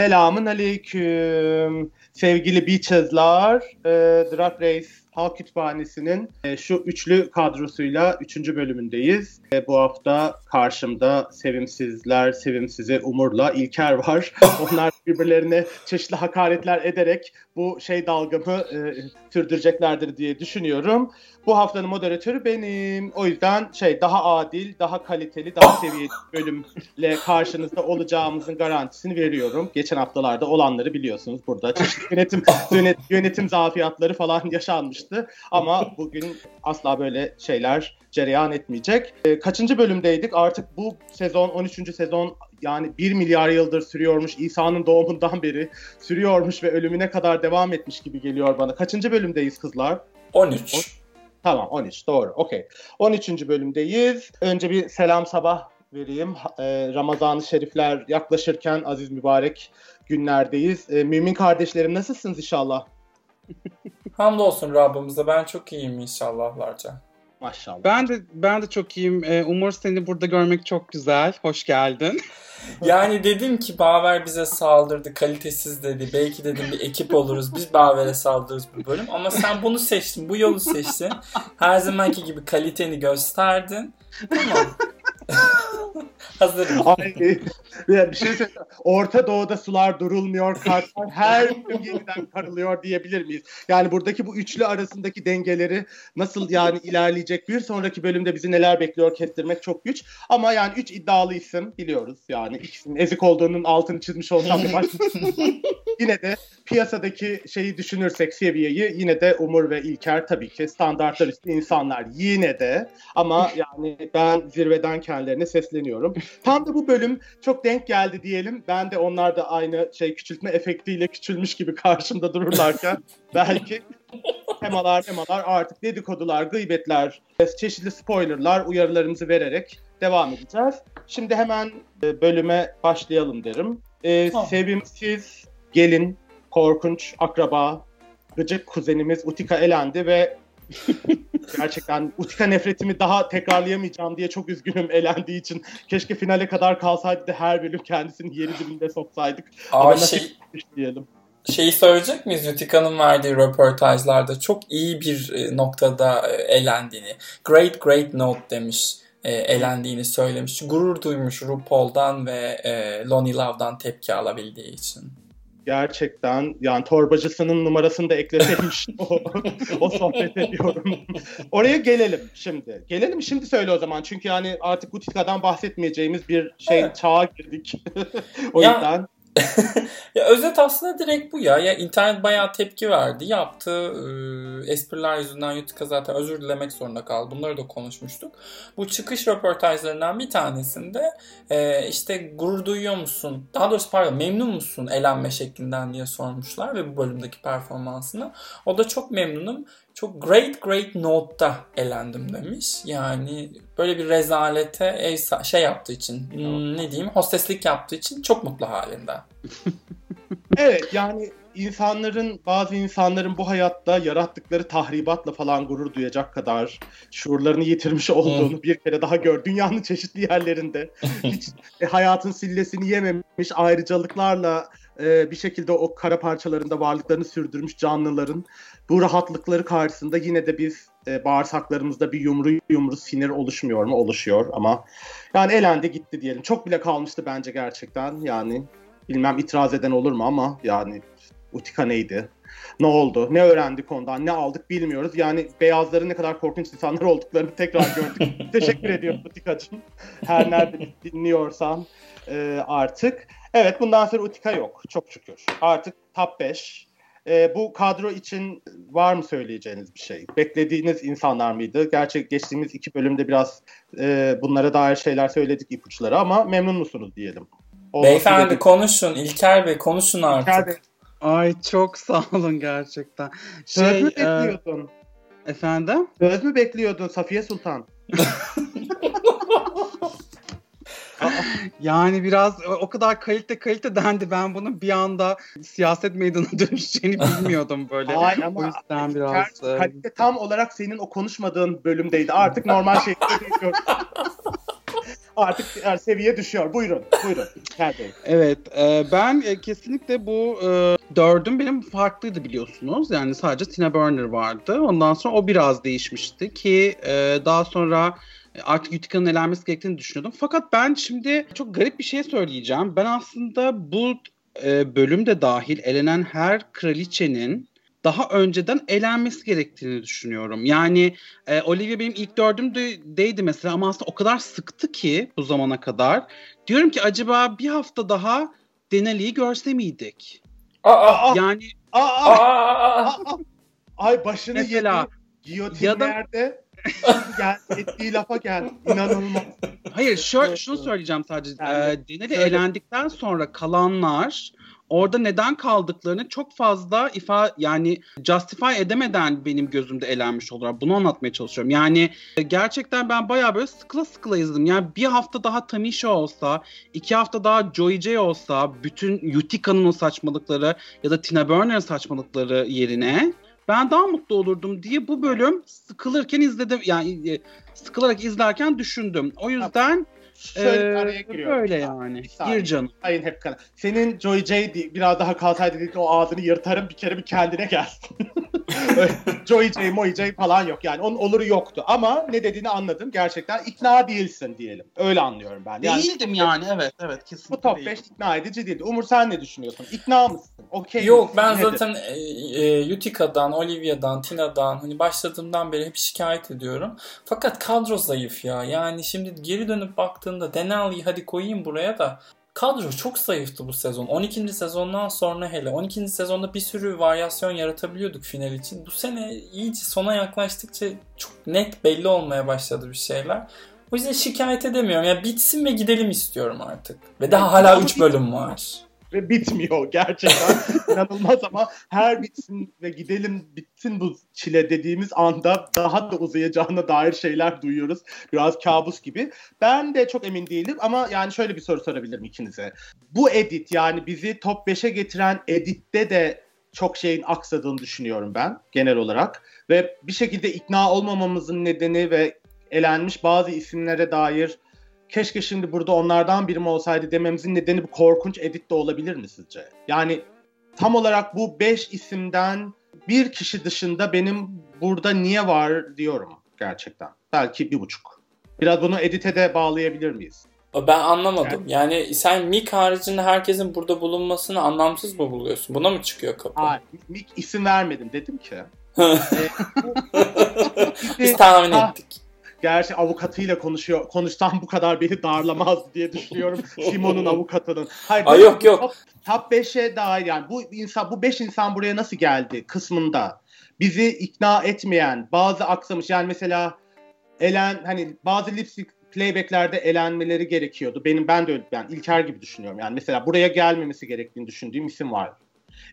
Selamın aleyküm. Sevgili Beaches'lar, e, Drag Race Halk Kütüphanesi'nin e, şu üçlü kadrosuyla üçüncü bölümündeyiz. E, bu hafta karşımda Sevimsizler, Sevimsizi Umur'la İlker var. Onlar birbirlerine çeşitli hakaretler ederek bu şey dalgamı e, sürdüreceklerdir diye düşünüyorum. Bu haftanın moderatörü benim. O yüzden şey daha adil, daha kaliteli, daha seviyeli bölümle karşınızda olacağımızın garantisini veriyorum. Geçen haftalarda olanları biliyorsunuz burada. Çeşitli yönetim yönet, yönetim zafiyatları falan yaşanmıştı. Ama bugün asla böyle şeyler cereyan etmeyecek. E, kaçıncı bölümdeydik? Artık bu sezon 13. sezon yani 1 milyar yıldır sürüyormuş. İsa'nın doğumundan beri sürüyormuş ve ölümüne kadar devam etmiş gibi geliyor bana. Kaçıncı bölümdeyiz kızlar? 13. Tamam 13 doğru okey. 13. bölümdeyiz. Önce bir selam sabah vereyim. Ee, Ramazan-ı Şerifler yaklaşırken aziz mübarek günlerdeyiz. Ee, mümin kardeşlerim nasılsınız inşallah? Hamdolsun Rabbimize ben çok iyiyim inşallahlarca. Maşallah. Ben de ben de çok iyiyim. Ee, Umur seni burada görmek çok güzel. Hoş geldin. Yani dedim ki Baver bize saldırdı, kalitesiz dedi. Belki dedim bir ekip oluruz. Biz Baver'e saldırırız bu bölüm. Ama sen bunu seçtin, bu yolu seçtin. Her zamanki gibi kaliteni gösterdin. Tamam. Hazırım. Ay, bir şey söyleyeyim. Orta Doğu'da sular durulmuyor, kartlar her gün yeniden karılıyor diyebilir miyiz? Yani buradaki bu üçlü arasındaki dengeleri nasıl yani ilerleyecek bir sonraki bölümde bizi neler bekliyor kestirmek çok güç. Ama yani üç iddialı isim biliyoruz yani ikisinin ezik olduğunun altını çizmiş olsam bir baş... yine de piyasadaki şeyi düşünürsek seviyeyi yine de Umur ve İlker tabii ki standartlar üstü insanlar yine de ama yani ben zirveden kendilerine sesleniyorum. Tam da bu bölüm çok denk geldi diyelim. Ben de onlar da aynı şey küçültme efektiyle küçülmüş gibi karşımda dururlarken belki temalar temalar artık dedikodular, gıybetler, çeşitli spoilerlar, uyarılarımızı vererek devam edeceğiz. Şimdi hemen e, bölüme başlayalım derim. Ee, Tamam. Sevimsiz, gelin, korkunç, akraba, gıcık kuzenimiz Utika elendi ve gerçekten Utika nefretimi daha tekrarlayamayacağım diye çok üzgünüm elendiği için. Keşke finale kadar kalsaydı da her bölüm kendisini yeri dibinde soksaydık. Ama Ama şey, diyelim. şeyi söyleyecek miyiz? Utika'nın verdiği röportajlarda çok iyi bir e, noktada e, elendiğini. Great great note demiş. e, elendiğini söylemiş. Gurur duymuş RuPaul'dan ve Lonnie Love'dan tepki alabildiği için. Gerçekten yani torbacısının numarasını da ekleseymiş o, o sohbet ediyorum. Oraya gelelim şimdi. Gelelim şimdi söyle o zaman. Çünkü yani artık Utika'dan bahsetmeyeceğimiz bir şey Evet. çağa girdik. o Ya- yüzden ya özet aslında direkt bu ya. Ya internet bayağı tepki verdi. Yaptığı e, espriler yüzünden Utica zaten özür dilemek zorunda kaldı. Bunları da konuşmuştuk. Bu çıkış röportajlarından bir tanesinde e, işte gurur duyuyor musun? Daha doğrusu pardon memnun musun elenme şeklinden diye sormuşlar ve bu bölümdeki performansına. O da çok memnunum. Çok great great note'da elendim demiş. Yani böyle bir rezalete ev şey yaptığı için hmm, ne diyeyim hosteslik yaptığı için çok mutlu halinde. evet yani insanların bazı insanların bu hayatta yarattıkları tahribatla falan gurur duyacak kadar şuurlarını yitirmiş olduğunu bir kere daha gör. Dünyanın çeşitli yerlerinde hiç e, hayatın sillesini yememiş ayrıcalıklarla e, bir şekilde o kara parçalarında varlıklarını sürdürmüş canlıların bu rahatlıkları karşısında yine de biz e, bağırsaklarımızda bir yumru yumru sinir oluşmuyor mu? Oluşuyor ama yani elendi gitti diyelim. Çok bile kalmıştı bence gerçekten yani bilmem itiraz eden olur mu ama yani Utika neydi? Ne oldu? Ne öğrendik ondan? Ne aldık bilmiyoruz. Yani beyazların ne kadar korkunç insanlar olduklarını tekrar gördük. Teşekkür ediyorum Utika'cığım. Her nerede dinliyorsan e, artık. Evet bundan sonra Utika yok. Çok şükür. Artık top 5. E, bu kadro için var mı söyleyeceğiniz bir şey? Beklediğiniz insanlar mıydı? Gerçi geçtiğimiz iki bölümde biraz e, bunlara dair şeyler söyledik ipuçları ama memnun musunuz diyelim. Olması Beyefendi dedik. konuşun. İlker Bey konuşun artık. İlker Bey, Ay çok sağ olun gerçekten. Söz Şey, mü e, bekliyordun? efendim? Söz mü bekliyordun Safiye Sultan? Yani biraz o kadar kalite kalite dendi. Ben bunun bir anda siyaset meydanına dönüşeceğini bilmiyordum böyle. Ay o ama yüzden biraz... Ker- e, kalite tam olarak senin o konuşmadığın bölümdeydi. Artık normal şey. Artık yani seviye düşüyor. Buyurun, buyurun. Evet, e, ben e, kesinlikle bu e, dördüm benim farklıydı biliyorsunuz. Yani sadece Tina Burner vardı. Ondan sonra o biraz değişmişti ki e, daha sonra artık Utica'nın elenmesi gerektiğini düşünüyordum. Fakat ben şimdi çok garip bir şey söyleyeceğim. Ben aslında bu e, bölüm de dahil elenen her kraliçenin daha önceden elenmesi gerektiğini düşünüyorum. Yani e, Olivia benim ilk dördümdeydi mesela ama aslında o kadar sıktı ki bu zamana kadar. Diyorum ki acaba bir hafta daha Denali'yi görse miydik? Aa, yani aa, aa, aa, aa. aa, ay başını Mesela, yedi. Giyotinlerde gel, ettiği lafa gel. İnanılmaz. hayır şö- şunu söyleyeceğim sadece. Yani, e, Denali şöyle- elendikten sonra kalanlar orada neden kaldıklarını çok fazla ifa yani justify edemeden benim gözümde elenmiş olarak bunu anlatmaya çalışıyorum. Yani gerçekten ben bayağı böyle sıkıla sıkıla izledim. Yani bir hafta daha Tamisha olsa, iki hafta daha Joy J olsa, bütün Utica'nın o saçmalıkları ya da Tina Burner'ın saçmalıkları yerine ben daha mutlu olurdum diye bu bölüm sıkılırken izledim. Yani e, sıkılarak izlerken düşündüm. O yüzden Şöyle e, araya giriyorum. böyle yani. Gir canım. Sayın hep kana. Senin Joy J biraz daha kalsaydı dedik o ağzını yırtarım bir kere bir kendine gel. Joy J, Moy J falan yok yani. Onun oluru yoktu ama ne dediğini anladım. Gerçekten ikna değilsin diyelim. Öyle anlıyorum ben. Yani Değildim yani evet evet kesinlikle bu top değildim. 5 ikna edici değildi. Umur sen ne düşünüyorsun? İkna mısın? Okey Yok misin? ben Nedir? zaten e, e, Utica'dan, Olivia'dan, Tina'dan hani başladığımdan beri hep şikayet ediyorum. Fakat kadro zayıf ya. Yani şimdi geri dönüp baktığında Denali'yi hadi koyayım buraya da kadro çok zayıftı bu sezon. 12. sezondan sonra hele 12. sezonda bir sürü varyasyon yaratabiliyorduk final için. Bu sene iyice sona yaklaştıkça çok net belli olmaya başladı bir şeyler. O yüzden şikayet edemiyorum. Yani bitsin ve gidelim istiyorum artık. Ve daha hala Ama 3 bölüm var. Ve bitmiyor gerçekten inanılmaz ama her bitsin ve gidelim bitsin bu çile dediğimiz anda daha da uzayacağına dair şeyler duyuyoruz. Biraz kabus gibi. Ben de çok emin değilim ama yani şöyle bir soru sorabilirim ikinize. Bu edit yani bizi top 5'e getiren editte de çok şeyin aksadığını düşünüyorum ben genel olarak. Ve bir şekilde ikna olmamamızın nedeni ve elenmiş bazı isimlere dair keşke şimdi burada onlardan birim olsaydı dememizin nedeni bu korkunç edit de olabilir mi sizce? Yani tam olarak bu 5 isimden bir kişi dışında benim burada niye var diyorum gerçekten. Belki bir buçuk. Biraz bunu edite de bağlayabilir miyiz? Ben anlamadım. Yani sen Mick haricinde herkesin burada bulunmasını anlamsız mı buluyorsun? Buna mı çıkıyor kapı? Hayır, Mick isim vermedim dedim ki. Biz tahmin Ah, ettik. Gerçi avukatıyla konuşuyor. Konuşsam bu kadar beni darlamaz diye düşünüyorum. Simon'un avukatının. Hayır, Ay yok, yok. Top, top 5'e dair yani bu insan bu 5 insan buraya nasıl geldi kısmında bizi ikna etmeyen bazı aksamış yani mesela elen hani bazı lipstick playbacklerde elenmeleri gerekiyordu. Benim ben de öyle yani İlker gibi düşünüyorum. Yani mesela buraya gelmemesi gerektiğini düşündüğüm isim var.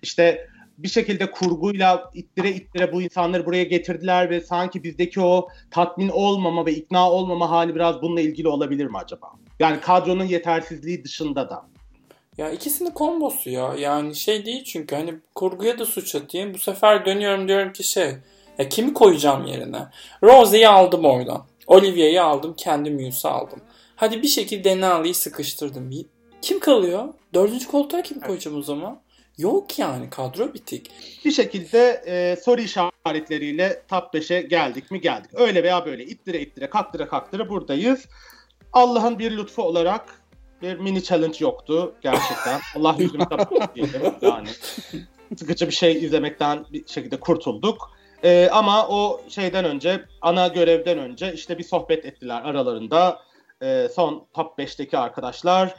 İşte bir şekilde kurguyla ittire ittire bu insanları buraya getirdiler ve sanki bizdeki o tatmin olmama ve ikna olmama hali biraz bununla ilgili olabilir mi acaba? Yani kadronun yetersizliği dışında da. Ya ikisinin kombosu ya. Yani şey değil çünkü hani kurguya da suç atayım. Bu sefer dönüyorum diyorum ki şey. Ya kimi koyacağım yerine? Rosie'yi aldım oradan. Olivia'yı aldım. Kendi Muse'u aldım. Hadi bir şekilde Denali'yi sıkıştırdım. Kim kalıyor? Dördüncü koltuğa kim koyacağım o zaman? Yok yani kadro bitik. Bir şekilde e, soru işaretleriyle top 5'e geldik mi geldik. Öyle veya böyle ittire ittire kaktıra kaktıra buradayız. Allah'ın bir lütfu olarak bir mini challenge yoktu gerçekten. Allah yüzümüze baktı diyelim yani. Sıkıcı bir şey izlemekten bir şekilde kurtulduk. E, ama o şeyden önce, ana görevden önce işte bir sohbet ettiler aralarında. E, son top 5'teki arkadaşlar.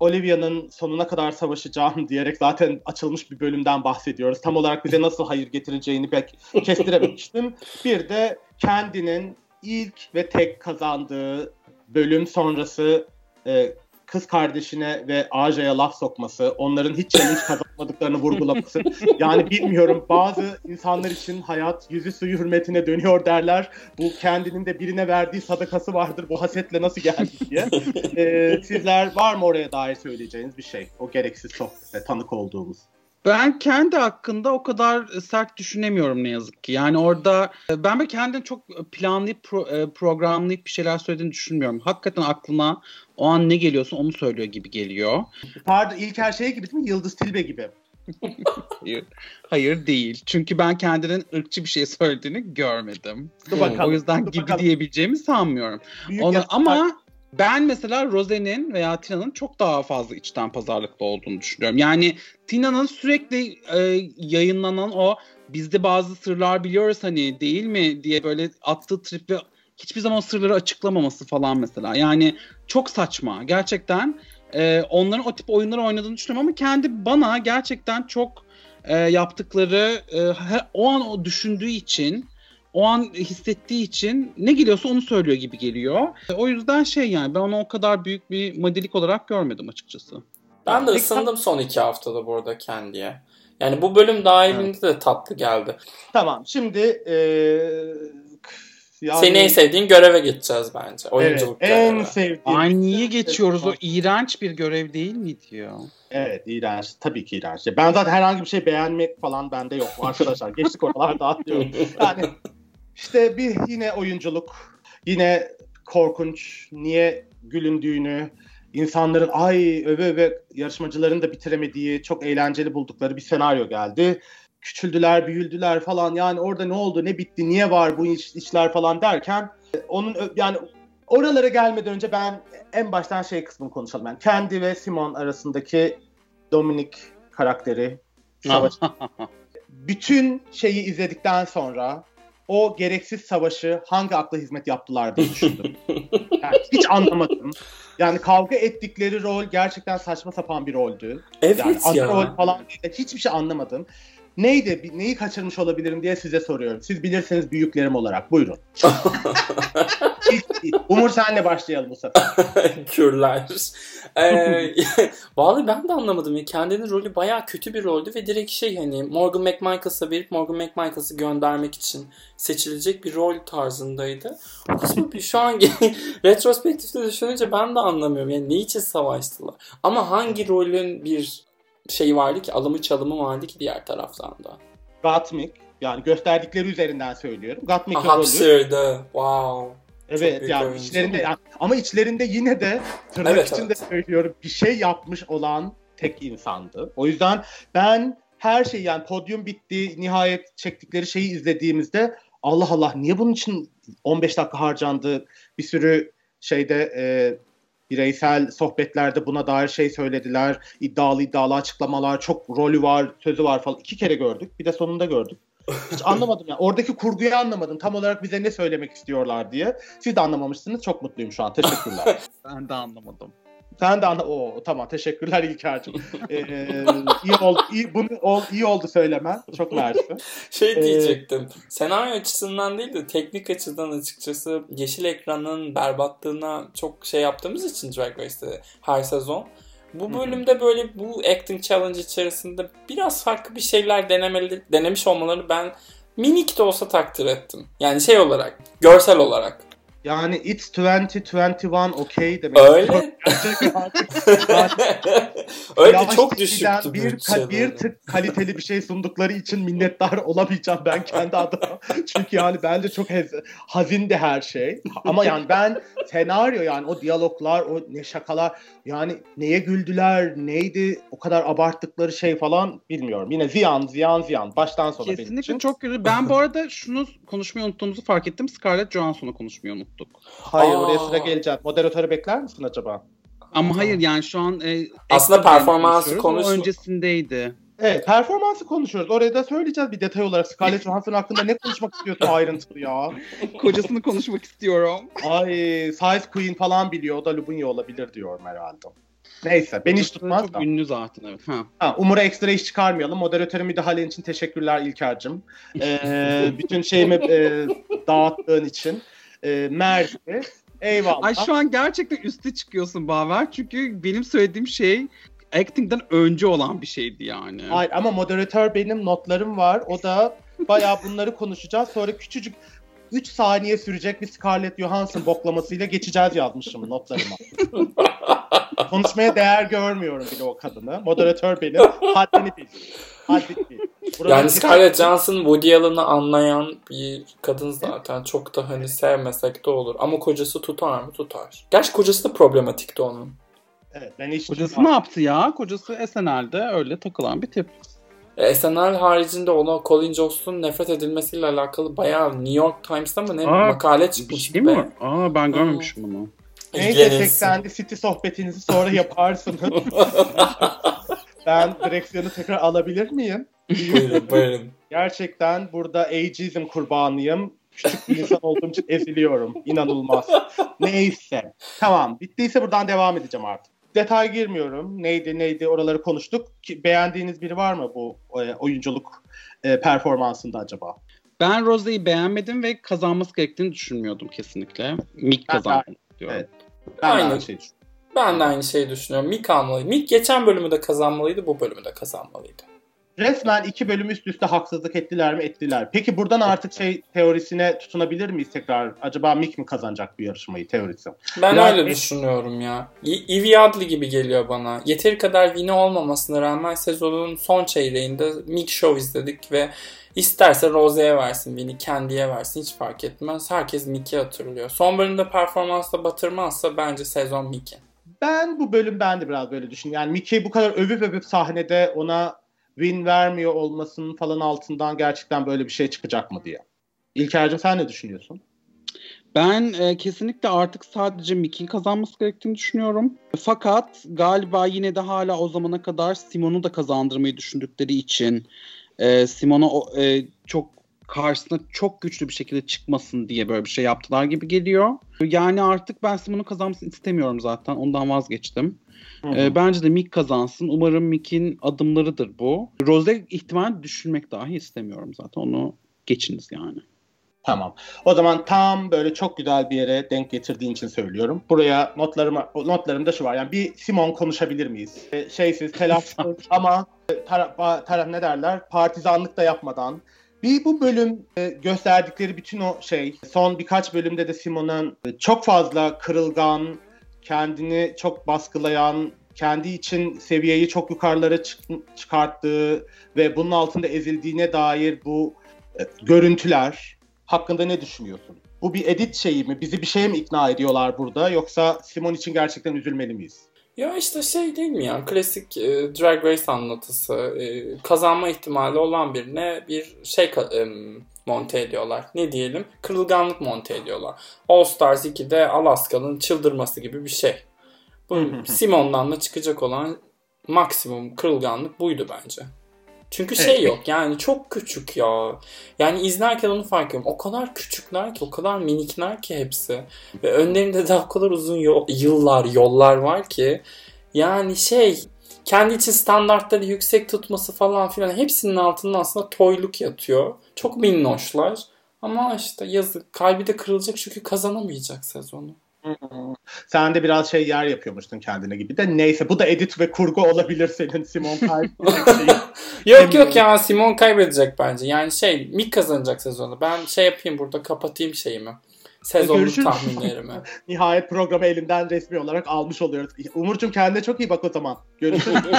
Olivia'nın sonuna kadar savaşacağım diyerek zaten açılmış bir bölümden bahsediyoruz. Tam olarak bize nasıl hayır getireceğini pek kestirememiştim. Bir de kendinin ilk ve tek kazandığı bölüm sonrası e, kız kardeşine ve Aja'ya laf sokması, onların hiç challenge kazanmadıklarını vurgulaması. Yani bilmiyorum bazı insanlar için hayat yüzü suyu hürmetine dönüyor derler. Bu kendinin de birine verdiği sadakası vardır. Bu hasetle nasıl geldi diye. Ee, sizler var mı oraya dair söyleyeceğiniz bir şey? O gereksiz sohbete tanık olduğumuz. Ben kendi hakkında o kadar sert düşünemiyorum ne yazık ki. Yani orada e, ben böyle kendini çok planlayıp pro, e, programlayıp bir şeyler söylediğini düşünmüyorum. Hakikaten aklına o an ne geliyorsa onu söylüyor gibi geliyor. Pardon ilk her şey gibi değil mi? Yıldız Tilbe gibi. hayır, hayır değil. Çünkü ben kendinin ırkçı bir şey söylediğini görmedim. Dur bakalım. O yüzden dur gibi bakalım. diyebileceğimi sanmıyorum. Büyük yasaklar- ama ben mesela Rose'nin veya Tina'nın çok daha fazla içten pazarlıklı olduğunu düşünüyorum. Yani Tina'nın sürekli e, yayınlanan o bizde bazı sırlar biliyoruz hani değil mi diye böyle attığı trip ve hiçbir zaman sırları açıklamaması falan mesela. Yani çok saçma. Gerçekten e, onların o tip oyunları oynadığını düşünüyorum ama kendi bana gerçekten çok e, yaptıkları e, o an o düşündüğü için o an hissettiği için ne geliyorsa onu söylüyor gibi geliyor. O yüzden şey yani ben onu o kadar büyük bir modelik olarak görmedim açıkçası. Ben de ısındım son iki haftada bu arada kendiye. Yani bu bölüm dahilinde de tatlı geldi. Tamam şimdi eee yani- Senin en sevdiğin göreve geçeceğiz bence. Evet, Oyunculuk en görevi. sevdiğim. Ay niye geçiyoruz o iğrenç bir görev değil miydi ya? Evet iğrenç. Tabii ki iğrenç. Ben zaten herhangi bir şey beğenmek falan bende yok arkadaşlar. Geçtik oralarda atlıyorum. Yani işte bir yine oyunculuk. Yine korkunç. Niye gülündüğünü. insanların ay öve öve yarışmacıların da bitiremediği çok eğlenceli buldukları bir senaryo geldi. Küçüldüler, büyüldüler falan. Yani orada ne oldu, ne bitti, niye var bu iş, işler falan derken onun yani oralara gelmeden önce ben en baştan şey kısmını konuşalım. Yani kendi ve Simon arasındaki Dominic karakteri savaş. Bütün şeyi izledikten sonra o gereksiz savaşı hangi akla hizmet yaptılar diye düşündüm. Yani hiç anlamadım. Yani kavga ettikleri rol gerçekten saçma sapan bir roldü. Evet Yani ya. rol falan değil. Hiçbir şey anlamadım. Neydi, neyi kaçırmış olabilirim diye size soruyorum. Siz bilirsiniz büyüklerim olarak. Buyurun. Umur senle başlayalım bu sefer. Kürler. Ee, vallahi ben de anlamadım. ya. Kendinin rolü bayağı kötü bir roldü ve direkt şey hani Morgan McMichael'sa verip Morgan McMichael'sı göndermek için seçilecek bir rol tarzındaydı. O kısmı bir şu an retrospektifte düşününce ben de anlamıyorum. Yani ne için savaştılar? Ama hangi rolün bir şey vardı ki alımı çalımı vardı ki diğer taraftan da. Gottmik. Yani gösterdikleri üzerinden söylüyorum. Gottmik'in rolü. Hapsırdı. Wow. Evet yani içlerinde yani, ama içlerinde yine de tırnak Evet, içinde evet. söylüyorum bir şey yapmış olan tek insandı. O yüzden ben her şey yani podyum bitti nihayet çektikleri şeyi izlediğimizde Allah Allah niye bunun için 15 dakika harcandı bir sürü şeyde e, bireysel sohbetlerde buna dair şey söylediler. iddialı iddialı açıklamalar çok rolü var sözü var falan iki kere gördük bir de sonunda gördük. Hiç anlamadım yani. Oradaki kurguyu anlamadım. Tam olarak bize ne söylemek istiyorlar diye. Siz de anlamamışsınız. Çok mutluyum şu an. Teşekkürler. Ben de anlamadım. Sen de anla... Oo, tamam. Teşekkürler İlker'cim. Ee, iyi oldu. iyi, bunu ol, iyi oldu söylemen. Çok mersi. Şey Ee, diyecektim. Senaryo açısından değil de teknik açıdan açıkçası yeşil ekranın berbatlığına çok şey yaptığımız için Drag Race'te her sezon. Bu bölümde böyle bu acting challenge içerisinde biraz farklı bir şeyler denemeli, denemiş olmalarını ben minik de olsa takdir ettim. Yani şey olarak, görsel olarak. Yani it's 2021 okay demek. Öyle. Öyle çok düşüktü bir, ka- bir tık kaliteli bir şey sundukları için minnettar olamayacağım ben kendi adıma. Çünkü yani bence çok hez- hazindi her şey. Ama yani ben senaryo yani o diyaloglar, o ne şakalar yani neye güldüler, neydi o kadar abarttıkları şey falan bilmiyorum. Yine ziyan, ziyan, ziyan. Baştan sona benim Kesinlikle için. çok kötü. Ben bu arada şunu konuşmayı unuttuğumuzu fark ettim. Scarlett Johansson'u konuşmayı unuttuk. Hayır Aa. oraya sıra geleceğim. Moderatörü bekler misin acaba? Ama hayır yani şu an e, Aslında performansı konuşuyoruz. O konuş- öncesindeydi. Evet performansı konuşuyoruz. Oraya da söyleyeceğiz bir detay olarak. Scarlett Johansson hakkında ne konuşmak istiyorsun ayrıntılı ya? Kocasını konuşmak istiyorum. Ay Size Queen falan biliyor. O da Lubunya olabilir diyorum herhalde. Neyse beni hiç tutmaz Çok da. ünlü zaten evet. Ha. Ha, Umur'a ekstra iş çıkarmayalım. Moderatörün müdahalen için teşekkürler İlker'cim. Ee, bütün şeyimi e, dağıttığın için. Ee, Mersi. Eyvallah. Ay şu an gerçekten üste çıkıyorsun Baver. Çünkü benim söylediğim şey acting'den önce olan bir şeydi yani. Hayır ama moderatör benim notlarım var. O da bayağı bunları konuşacağız. Sonra küçücük 3 saniye sürecek bir Scarlett Johansson boklamasıyla geçeceğiz yazmışım notlarıma. Konuşmaya değer görmüyorum bile o kadını. Moderatör benim. Haddini bil. Haddini bil. Burada Yani bir- Scarlett Johansson Woody Allen'ı anlayan bir kadın zaten. Çok da hani sevmesek de olur. Ama kocası tutar mı? Tutar. Gerçi kocası da problematikti onun. Evet, ben hiç Kocası ne yaptı ya? Kocası SNL'de öyle takılan bir tip. E, SNL haricinde ona Colin Jost'un nefret edilmesiyle alakalı bayağı New York Times'ta mı ne Aa, makale çıkmış şey mi var? Aa ben görmemişim bunu. Neyse İlgilenilsin. 80'de City sohbetinizi sonra yaparsınız. ben direksiyonu tekrar alabilir miyim? buyurun buyurun. Gerçekten burada ageism kurbanıyım. Küçük bir insan olduğum için eziliyorum. İnanılmaz. Neyse. Tamam. Bittiyse buradan devam edeceğim artık. Detay girmiyorum. Neydi neydi oraları konuştuk. Ki, beğendiğiniz biri var mı bu e, oyunculuk e, performansında acaba? Ben Rose'yi beğenmedim ve kazanması gerektiğini düşünmüyordum kesinlikle. Mick kazandı diyorum. Evet. Ben Aynen. aynı şeyi düşünüyorum. Ben de aynı şeyi düşünüyorum. Mick almalıydı. Mick geçen bölümü de kazanmalıydı. Bu bölümü de kazanmalıydı. Resmen iki bölüm üst üste haksızlık ettiler mi? Ettiler. Peki buradan artık şey teorisine tutunabilir miyiz tekrar? Acaba Mick mi kazanacak bu yarışmayı teorisi? Ben Ya- öyle düşünüyorum ya. Evie Adli gibi geliyor bana. Yeteri kadar Winnie olmamasına rağmen sezonun son çeyreğinde Mick Show izledik ve isterse Rose'ye versin, Winnie Candy'ye versin hiç fark etmez. Herkes Mick'i hatırlıyor. Son bölümde performansla batırmazsa bence sezon Mick'in. Ben bu bölüm ben de biraz böyle düşünüyorum. Yani Mickey bu kadar övüp övüp sahnede ona win vermiyor olmasının falan altından gerçekten böyle bir şey çıkacak mı diye. İlker'cim sen ne düşünüyorsun? Ben e, kesinlikle artık sadece Mick'in kazanması gerektiğini düşünüyorum. Fakat galiba yine de hala o zamana kadar Simon'u da kazandırmayı düşündükleri için e, Simon'a e, çok karşısına çok güçlü bir şekilde çıkmasın diye böyle bir şey yaptılar gibi geliyor. Yani artık ben Simon'un kazanmasını istemiyorum zaten. Ondan vazgeçtim. E, bence de Mick kazansın. Umarım Mick'in adımlarıdır bu. Rose ihtimal düşünmek dahi istemiyorum zaten. Onu geçiniz yani. Tamam. O zaman tam böyle çok güzel bir yere denk getirdiğin için söylüyorum. Buraya notlarıma notlarımda şu var. Yani bir Simon konuşabilir miyiz? E, şeysiz, telaşsız ama e, taraf, ba- taraf ne derler? Partizanlık da yapmadan. Bir bu bölüm e, gösterdikleri bütün o şey son birkaç bölümde de Simon'un e, çok fazla kırılgan, kendini çok baskılayan, kendi için seviyeyi çok yukarılara çık- çıkarttığı ve bunun altında ezildiğine dair bu e, görüntüler hakkında ne düşünüyorsun? Bu bir edit şeyi mi? Bizi bir şeye mi ikna ediyorlar burada? Yoksa Simon için gerçekten üzülmeli miyiz? Ya işte şey değil mi ya klasik e, Drag Race anlatısı E, kazanma ihtimali olan birine bir şey e, monte ediyorlar. Ne diyelim? Kırılganlık monte ediyorlar. All Stars 2'de Alaska'nın çıldırması gibi bir şey. Bu Simon'dan da çıkacak olan maksimum kırılganlık buydu bence. Çünkü şey Evet. yok yani çok küçük ya. Yani izlerken onu fark ediyorum. O kadar küçükler ki, o kadar minikler ki hepsi. Ve önlerinde de o kadar uzun yol- yıllar, yollar var ki. Yani şey kendi için standartları yüksek tutması falan filan hepsinin altında aslında toyluk yatıyor. Çok minnoşlar. Ama işte yazık. Kalbi de kırılacak çünkü kazanamayacak sezonu. Sen de biraz şey yer yapıyormuştun kendine gibi de. Neyse bu da edit ve kurgu olabilir senin Simon kaybedecek. Yok yok ya Simon kaybedecek bence. Yani şey Mick kazanacak sezonu. Ben şey yapayım burada kapatayım şeyimi. Görüşürüz. tahminlerimi. Nihayet programı elinden resmi olarak almış oluyoruz. Umurcuğum kendine çok iyi bak o zaman. Görüşürüz.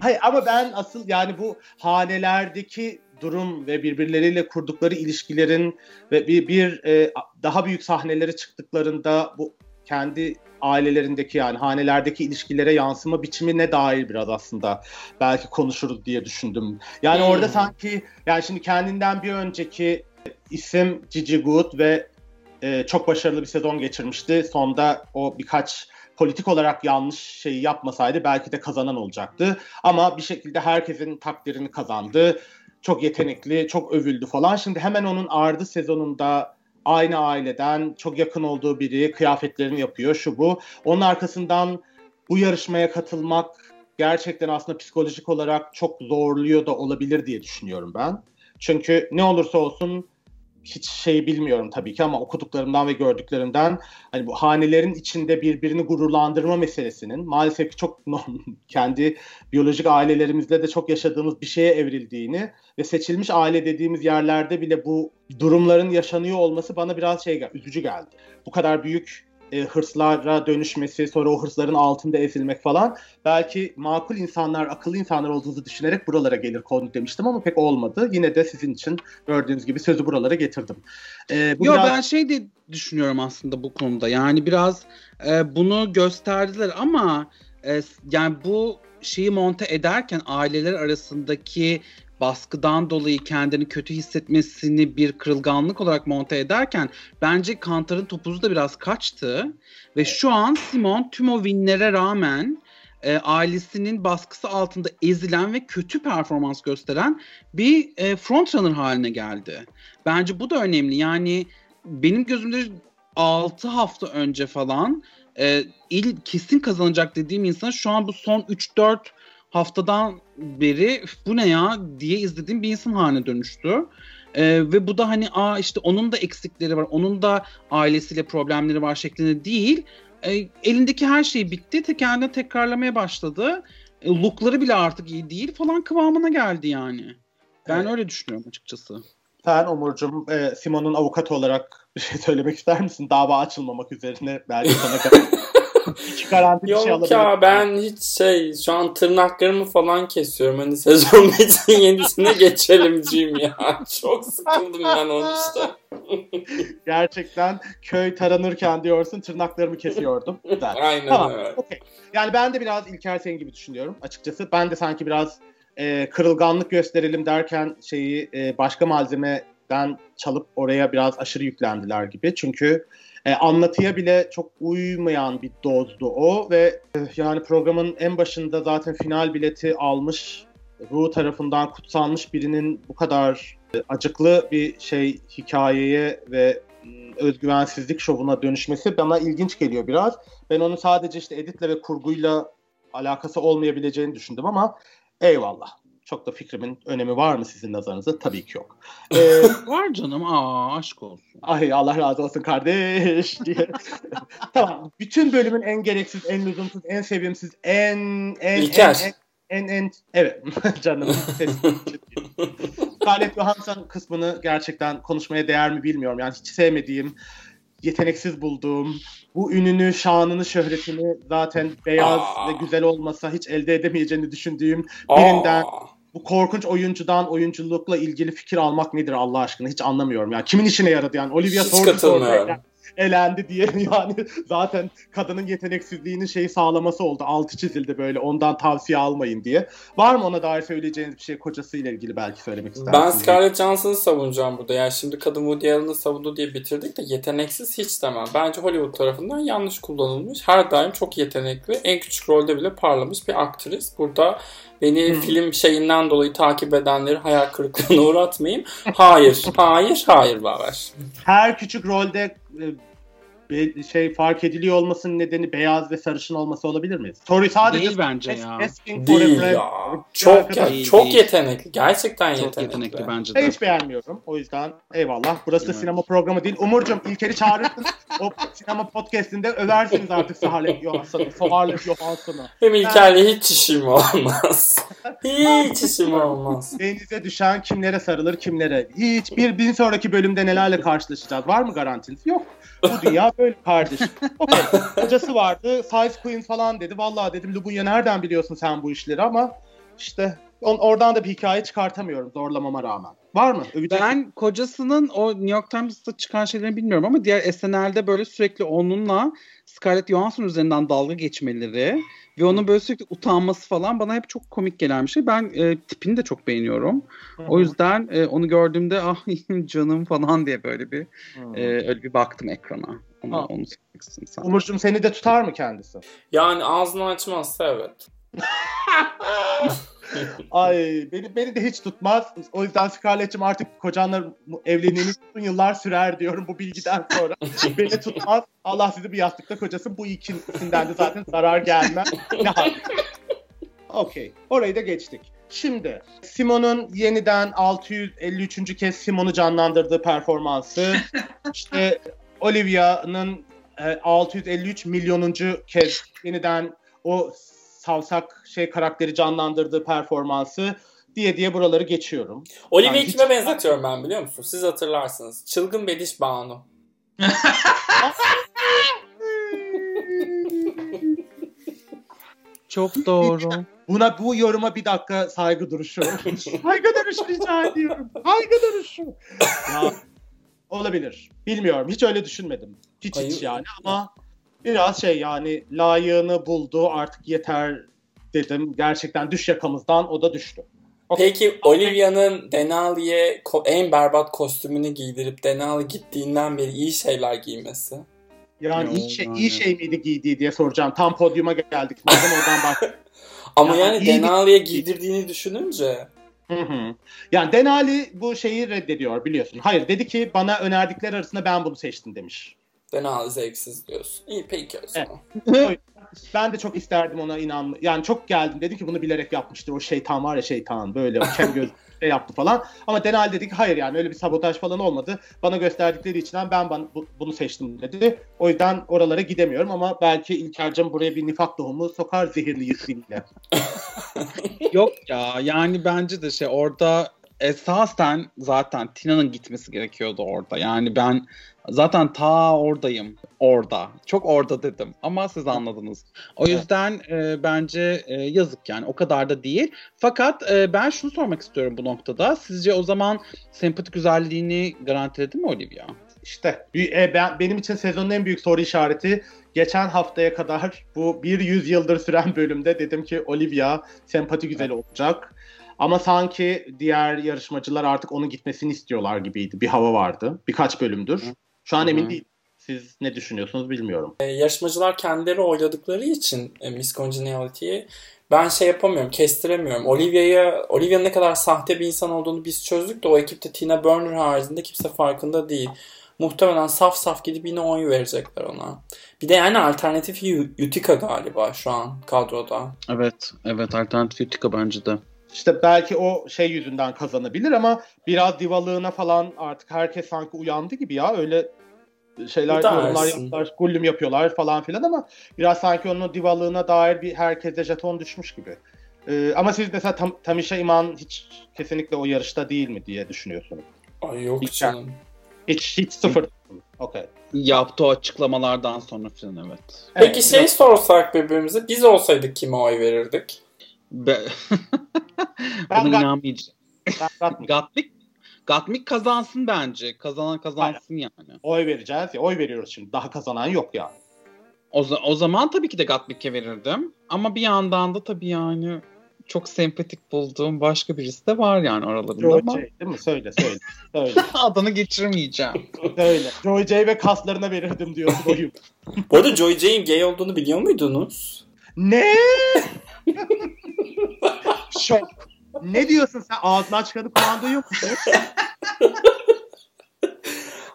Hayır ama ben asıl yani bu hanelerdeki durum ve birbirleriyle kurdukları ilişkilerin ve bir, bir e, daha büyük sahnelere çıktıklarında bu kendi ailelerindeki yani hanelerdeki ilişkilere yansıma biçimine dair biraz aslında belki konuşuruz diye düşündüm. Yani Hmm. orada sanki yani şimdi kendinden bir önceki isim Gigi Good ve e, çok başarılı bir sezon geçirmişti. Sonda o birkaç politik olarak yanlış şeyi yapmasaydı belki de kazanan olacaktı. Ama bir şekilde herkesin takdirini kazandı. Çok yetenekli, çok övüldü falan. Şimdi hemen onun ardı sezonunda aynı aileden çok yakın olduğu biri kıyafetlerini yapıyor şu bu. Onun arkasından bu yarışmaya katılmak gerçekten aslında psikolojik olarak çok zorluyor da olabilir diye düşünüyorum ben. Çünkü ne olursa olsun hiç şey bilmiyorum tabii ki ama okuduklarımdan ve gördüklerimden hani bu hanelerin içinde birbirini gururlandırma meselesinin maalesef çok kendi biyolojik ailelerimizde de çok yaşadığımız bir şeye evrildiğini ve seçilmiş aile dediğimiz yerlerde bile bu durumların yaşanıyor olması bana biraz şey üzücü geldi. Bu kadar büyük e, hırslara dönüşmesi, sonra o hırsların altında ezilmek falan belki makul insanlar, akıllı insanlar olduğunuzu düşünerek buralara gelir konu demiştim ama pek olmadı. Yine de sizin için gördüğünüz gibi sözü buralara getirdim. E, bu Yo biraz... ben şey de düşünüyorum aslında bu konuda. Yani biraz e, bunu gösterdiler ama e, yani bu şeyi monte ederken aileler arasındaki baskıdan dolayı kendini kötü hissetmesini bir kırılganlık olarak monte ederken bence Kantar'ın topuzu da biraz kaçtı ve şu an Simon tüm o winlere rağmen e, ailesinin baskısı altında ezilen ve kötü performans gösteren bir e, frontrunner haline geldi. Bence bu da önemli. Yani benim gözümde 6 hafta önce falan e, il kesin kazanacak dediğim insan şu an bu son 3-4 haftadan beri bu ne ya diye izlediğim bir insan haline dönüştü. Ee, ve bu da hani aa işte onun da eksikleri var, onun da ailesiyle problemleri var şeklinde değil. E, elindeki her şey bitti. Te kendine tekrarlamaya başladı. E, lookları bile artık iyi değil falan kıvamına geldi yani. Ben evet. öyle düşünüyorum açıkçası. Sen Umurcuğum e, Simon'un avukatı olarak bir şey söylemek ister misin? Dava açılmamak üzerine belki sana kadar. hiç garanti bir şey Yok ya ben hiç şey şu an tırnaklarımı falan kesiyorum. Hani sezon bitsin yenisine geçelimciyim ya. Çok sıkıldım ben onu işte. Gerçekten köy taranırken diyorsun tırnaklarımı kesiyordum. Güzel. Aynen tamam. öyle. Okay. Yani ben de biraz İlker senin gibi düşünüyorum açıkçası. Ben de sanki biraz e, kırılganlık gösterelim derken şeyi e, başka malzemeden çalıp oraya biraz aşırı yüklendiler gibi. Çünkü e, anlatıya bile çok uymayan bir dozdu o ve e, yani programın en başında zaten final bileti almış Ru tarafından kutsanmış birinin bu kadar e, acıklı bir şey hikayeye ve özgüvensizlik şovuna dönüşmesi bana ilginç geliyor biraz. Ben onun sadece işte editle ve kurguyla alakası olmayabileceğini düşündüm ama eyvallah. Çok da fikrimin önemi var mı sizin nazarınızda? Tabii ki yok. Ee, var canım. Aa aşk olsun. Ay Allah razı olsun kardeş diye. tamam. Bütün bölümün en gereksiz, en lüzumsuz, en sevimsiz, en en İlker. en, en, en, en evet canım. Scarlett Johansson kısmını gerçekten konuşmaya değer mi bilmiyorum. Yani hiç sevmediğim, yeteneksiz bulduğum, bu ününü, şanını, şöhretini zaten beyaz Aa. ve güzel olmasa hiç elde edemeyeceğini düşündüğüm birinden Aa bu korkunç oyuncudan oyunculukla ilgili fikir almak nedir Allah aşkına? Hiç anlamıyorum. Yani kimin işine yaradı yani? Olivia Thorne elendi diye yani zaten kadının yeteneksizliğinin şeyi sağlaması oldu. Altı çizildi böyle ondan tavsiye almayın diye. Var mı ona dair söyleyeceğiniz bir şey kocasıyla ilgili belki söylemek ister Ben Scarlett Johansson'ı savunacağım burada. Yani şimdi kadın Woody Allen'ı savundu diye bitirdik de yeteneksiz hiç demem. Bence Hollywood tarafından yanlış kullanılmış. Her daim çok yetenekli. En küçük rolde bile parlamış bir aktris. Burada Beni hmm. film şeyinden dolayı takip edenleri hayal kırıklığına uğratmayayım. Hayır, hayır, hayır Baver. Her küçük rolde uh, e, şey fark ediliyor olmasının nedeni beyaz ve sarışın olması olabilir mi? Soru sadece değil bence ya. Değil ya. Çok ya, değil, çok değil. yetenekli. Gerçekten çok yetenekli. yetenekli bence de. hiç beğenmiyorum. O yüzden eyvallah. Burası evet. sinema programı değil. Umurcuğum İlker'i çağırırsın. o sinema podcastinde översiniz artık Scarlett Johansson'u. Scarlett Johansson'u. Hem İlker'le hiç işim olmaz. hiç işim olmaz. Denize düşen kimlere sarılır kimlere. Hiç bir, bir sonraki bölümde nelerle karşılaşacağız. Var mı garantiniz? Yok. Bu dünya böyle kardeş. Okay. Hocası vardı. Size Queen falan dedi. Vallahi dedim Lubunya nereden biliyorsun sen bu işleri ama işte on, oradan da bir hikaye çıkartamıyorum zorlamama rağmen. Var mı? Övecek ben mi? kocasının o New York Times'ta çıkan şeylerini bilmiyorum ama diğer SNL'de böyle sürekli onunla Scarlett Johansson üzerinden dalga geçmeleri ve onun böyle sürekli utanması falan bana hep çok komik gelen bir şey. Ben e, tipini de çok beğeniyorum. Hı-hı. O yüzden e, onu gördüğümde ah canım falan diye böyle bir e, öyle bir baktım ekrana. Onu, onu Umurcuğum seni de tutar mı kendisi? Yani ağzını açmazsa evet. Ay beni beni de hiç tutmaz. O yüzden Scarlett'cim artık kocanla evliliğiniz uzun yıllar sürer diyorum bu bilgiden sonra. beni tutmaz. Allah sizi bir yastıkta kocasın. Bu ikisinden de zaten zarar gelmez. Ne Okey. Orayı da geçtik. Şimdi Simon'un yeniden 653. kez Simon'u canlandırdığı performansı, işte Olivia'nın 653 e, milyonuncu kez yeniden o savsak şey karakteri canlandırdığı performansı diye diye buraları geçiyorum. Olivia'yı yani kime hiç... benzetiyorum ben biliyor musun? Siz hatırlarsınız. Çılgın Bediş Banu. Çok doğru. Buna bu yoruma bir dakika saygı duruşu. saygı duruşu rica ediyorum. Saygı duruşu. Ya, olabilir. Bilmiyorum. Hiç öyle düşünmedim. Hiç Hayır. hiç yani ama biraz şey yani layığını buldu artık yeter dedim. Gerçekten düş yakamızdan o da düştü. Peki Olivia'nın Denali'ye en berbat kostümünü giydirip Denali gittiğinden beri iyi şeyler giymesi. Yani iyi şey, iyi şey miydi giydiği diye soracağım. Tam podyuma geldik. Madem oradan bak. Ama yani, yani Denali'ye giydirdiğini düşününce. Hı hı. Yani Denali bu şeyi reddediyor biliyorsun. Hayır dedi ki bana önerdikler arasında ben bunu seçtim demiş. Denali zevksiz diyorsun. İyi peki o zaman. Evet. ben de çok isterdim ona inan. Yani çok geldim. Dedi ki bunu bilerek yapmıştır. O şeytan var ya şeytan böyle kem göz şey yaptı falan. Ama Denal dedi ki hayır yani öyle bir sabotaj falan olmadı. Bana gösterdikleri için ben, ben bunu seçtim dedi. O yüzden oralara gidemiyorum ama belki İlker'cim buraya bir nifak tohumu sokar zehirli yısıyla. Yok ya yani bence de şey orada esasen zaten Tina'nın gitmesi gerekiyordu orada. Yani ben zaten ta oradayım. Orada. Çok orada dedim. Ama siz anladınız. O yüzden e, bence e, yazık yani. O kadar da değil. Fakat e, ben şunu sormak istiyorum bu noktada. Sizce o zaman sempatik güzelliğini garantiledi mi Olivia? İşte e, ben, benim için sezonun en büyük soru işareti geçen haftaya kadar bu bir yüz yıldır süren bölümde dedim ki Olivia sempati güzeli olacak. Ama sanki diğer yarışmacılar artık onun gitmesini istiyorlar gibiydi. Bir hava vardı. Birkaç bölümdür. Şu an emin değilim. Siz ne düşünüyorsunuz bilmiyorum. E, yarışmacılar kendileri oyladıkları için e, Miss Congeniality'yi ben şey yapamıyorum, kestiremiyorum. Olivia'ya Olivia'nın ne kadar sahte bir insan olduğunu biz çözdük de o ekipte Tina Burner haricinde kimse farkında değil. Muhtemelen saf saf gidip yine oy verecekler ona. Bir de yani alternatif Utica galiba şu an kadroda. Evet, evet alternatif Utica bence de. İşte belki o şey yüzünden kazanabilir ama biraz divalığına falan artık herkes sanki uyandı gibi ya. Öyle şeyler yorumlar yapıyorlar, gullüm yapıyorlar falan filan ama biraz sanki onun divalığına dair bir herkese jeton düşmüş gibi. Ee, ama siz mesela Tam, Tamisha Iman hiç kesinlikle o yarışta değil mi diye düşünüyorsunuz? Ay yok hiç, canım. Hiç, hiç sıfır. Okay. Yaptığı açıklamalardan sonra filan evet. Peki evet, şey yok. sorsak birbirimize biz olsaydık kime oy verirdik? Be ben Buna inanmayacağım. Gatlik Gatmik kazansın bence. Kazanan kazansın Hayır. yani. Oy vereceğiz ya. Oy veriyoruz şimdi. Daha kazanan yok yani. O, o zaman tabii ki de Gatmik'e verirdim. Ama bir yandan da tabii yani çok sempatik bulduğum başka birisi de var yani aralarında Joy ama. J değil mi? Söyle söyle. söyle. Adını geçirmeyeceğim. söyle. Joy J ve kaslarına verirdim diyorsun oyun. Bu arada Joy J'in gay olduğunu biliyor muydunuz? Ne? Şok. Ne diyorsun sen? Ağzından çıkanı kulağın duyuyor musun?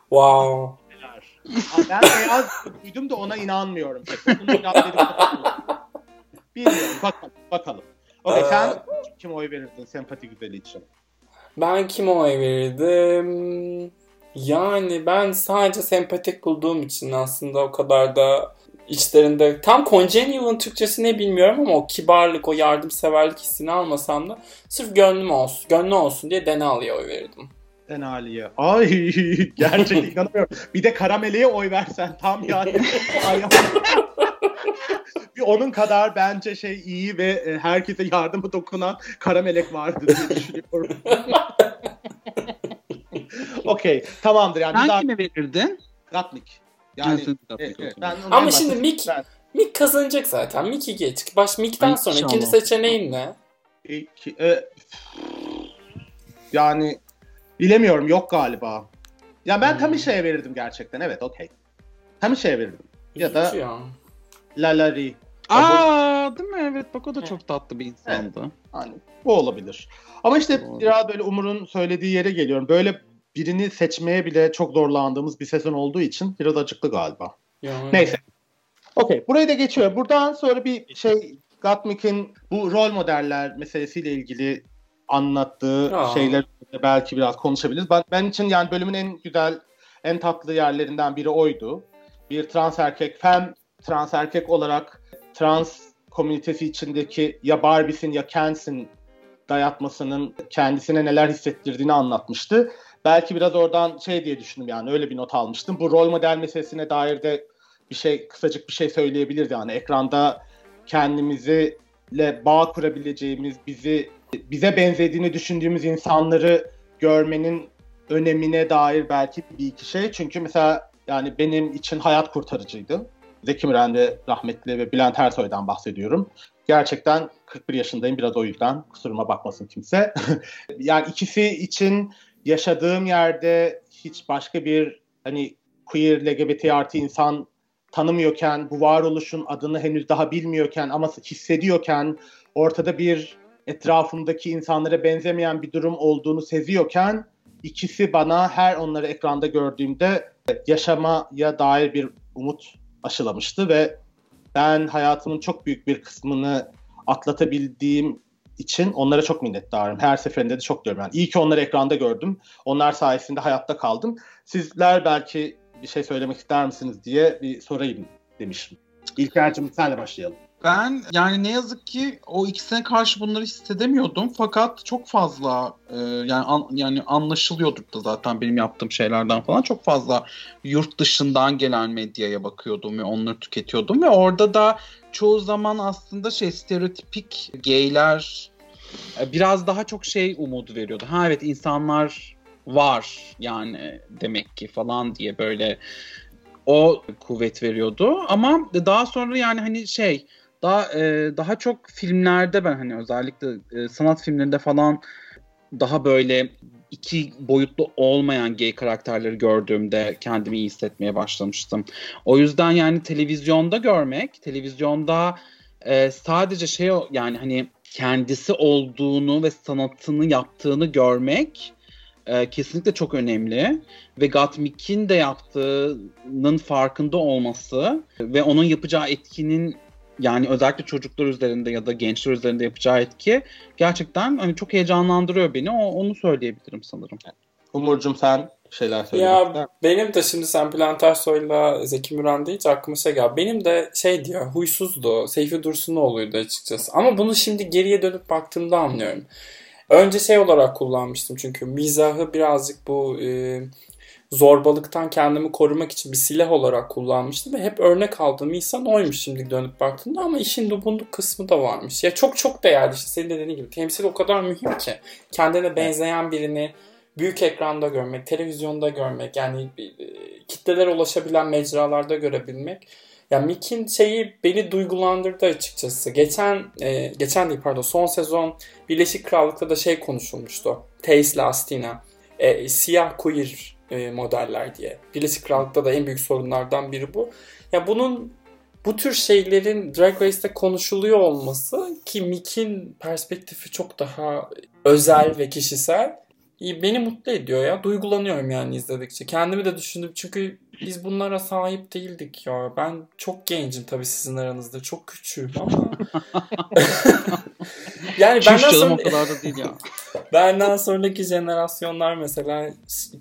wow. ben beyaz duydum da ona inanmıyorum. Bilmiyorum. Bakalım. Bakalım. Okay, sen ee, kim oy verirdin sempati güzeli için? Ben kim oy verirdim? Yani ben sadece sempatik bulduğum için aslında o kadar da içlerinde tam congenial'ın Türkçesi ne bilmiyorum ama o kibarlık, o yardımseverlik hissini almasam da sırf gönlüm olsun, gönlü olsun diye Denali'ye oy verdim. Denali'ye. Ay gerçekten inanamıyorum. Bir de Karameli'ye oy versen tam yani. bir onun kadar bence şey iyi ve e, herkese yardımı dokunan Karamelek vardı diye düşünüyorum. Okey tamamdır yani. Sen daha... kime verirdin? Gatnik. Yani e, e, ben Ama şimdi Mick, ben... Mick kazanacak zaten. Mick'i geç. Baş Mick'ten sonra İnşallah. ikinci seçeneğin ne? İki, e, yani bilemiyorum yok galiba. Ya ben hmm. Tamisha'ya verirdim gerçekten. Evet okey. Tamisha'ya verirdim. Ya da ya. Lalari. Aa değil mi? Evet bak o da çok tatlı bir insandı. Evet. Hani bu olabilir. Ama işte Doğru. biraz böyle Umur'un söylediği yere geliyorum. Böyle birini seçmeye bile çok zorlandığımız bir sezon olduğu için biraz acıklı galiba. Yani. Neyse. Okey. Burayı da geçiyor. Buradan sonra bir şey Gottmik'in bu rol modeller meselesiyle ilgili anlattığı Aa. şeyler belki biraz konuşabiliriz. Ben, ben için yani bölümün en güzel, en tatlı yerlerinden biri oydu. Bir trans erkek, fem trans erkek olarak trans komünitesi içindeki ya Barbie'sin ya Ken'sin dayatmasının kendisine neler hissettirdiğini anlatmıştı. Belki biraz oradan şey diye düşündüm yani öyle bir not almıştım. Bu rol model meselesine dair de bir şey kısacık bir şey söyleyebiliriz yani ekranda kendimizi ile bağ kurabileceğimiz, bizi bize benzediğini düşündüğümüz insanları görmenin önemine dair belki bir iki şey. Çünkü mesela yani benim için hayat kurtarıcıydı. Zeki Müren rahmetli ve Bülent Ersoy'dan bahsediyorum. Gerçekten 41 yaşındayım biraz o yüzden kusuruma bakmasın kimse. yani ikisi için yaşadığım yerde hiç başka bir hani queer, LGBT artı insan tanımıyorken, bu varoluşun adını henüz daha bilmiyorken ama hissediyorken, ortada bir etrafımdaki insanlara benzemeyen bir durum olduğunu seziyorken ikisi bana her onları ekranda gördüğümde yaşamaya dair bir umut aşılamıştı ve ben hayatımın çok büyük bir kısmını atlatabildiğim için onlara çok minnettarım. Her seferinde de çok diyorum. Yani iyi ki onları ekranda gördüm. Onlar sayesinde hayatta kaldım. Sizler belki bir şey söylemek ister misiniz diye bir sorayım demişim. İlker'cim senle başlayalım. Ben yani ne yazık ki o ikisine karşı bunları hissedemiyordum fakat çok fazla e, yani an, yani anlaşılıyordur da zaten benim yaptığım şeylerden falan çok fazla yurt dışından gelen medyaya bakıyordum ve onları tüketiyordum ve orada da çoğu zaman aslında şey stereotipik gayler e, biraz daha çok şey umudu veriyordu. Ha evet insanlar var yani demek ki falan diye böyle o kuvvet veriyordu ama daha sonra yani hani şey daha e, daha çok filmlerde ben hani özellikle e, sanat filmlerinde falan daha böyle iki boyutlu olmayan gay karakterleri gördüğümde kendimi iyi hissetmeye başlamıştım. O yüzden yani televizyonda görmek, televizyonda e, sadece şey yani hani kendisi olduğunu ve sanatını yaptığını görmek e, kesinlikle çok önemli. Ve Gottmik'in de yaptığının farkında olması ve onun yapacağı etkinin yani özellikle çocuklar üzerinde ya da gençler üzerinde yapacağı etki gerçekten hani çok heyecanlandırıyor beni. O, onu söyleyebilirim sanırım. Umurcum sen şeyler söyle. Ya benim de şimdi sen Bülent Ersoy'la Zeki Müren deyince aklıma şey geldi. Benim de şey diyor huysuzdu. Seyfi Dursunoğlu'ydu açıkçası. Ama bunu şimdi geriye dönüp baktığımda anlıyorum. Önce şey olarak kullanmıştım çünkü mizahı birazcık bu e, zorbalıktan kendimi korumak için bir silah olarak kullanmıştım ve hep örnek aldığım insan oymuş şimdi dönüp baktığımda ama işin dubunduk kısmı da varmış. Ya çok çok değerli işte senin dediğin gibi temsil o kadar mühim ki kendine benzeyen birini büyük ekranda görmek, televizyonda görmek yani e, kitlelere ulaşabilen mecralarda görebilmek. Ya Mick'in şeyi beni duygulandırdı açıkçası. Geçen e, geçen değil pardon son sezon Birleşik Krallık'ta da şey konuşulmuştu. Taste Lastina. E, siyah queer e, modeller diye. Birleşik Krallık'ta da en büyük sorunlardan biri bu. Ya bunun bu tür şeylerin Drag Race'te konuşuluyor olması ki Mick'in perspektifi çok daha özel ve kişisel beni mutlu ediyor ya. Duygulanıyorum yani izledikçe. Kendimi de düşündüm çünkü biz bunlara sahip değildik ya. Ben çok gencim tabii sizin aranızda. Çok küçüğüm ama. yani Çüş benden sonra... o kadar da değil ya. benden sonraki jenerasyonlar mesela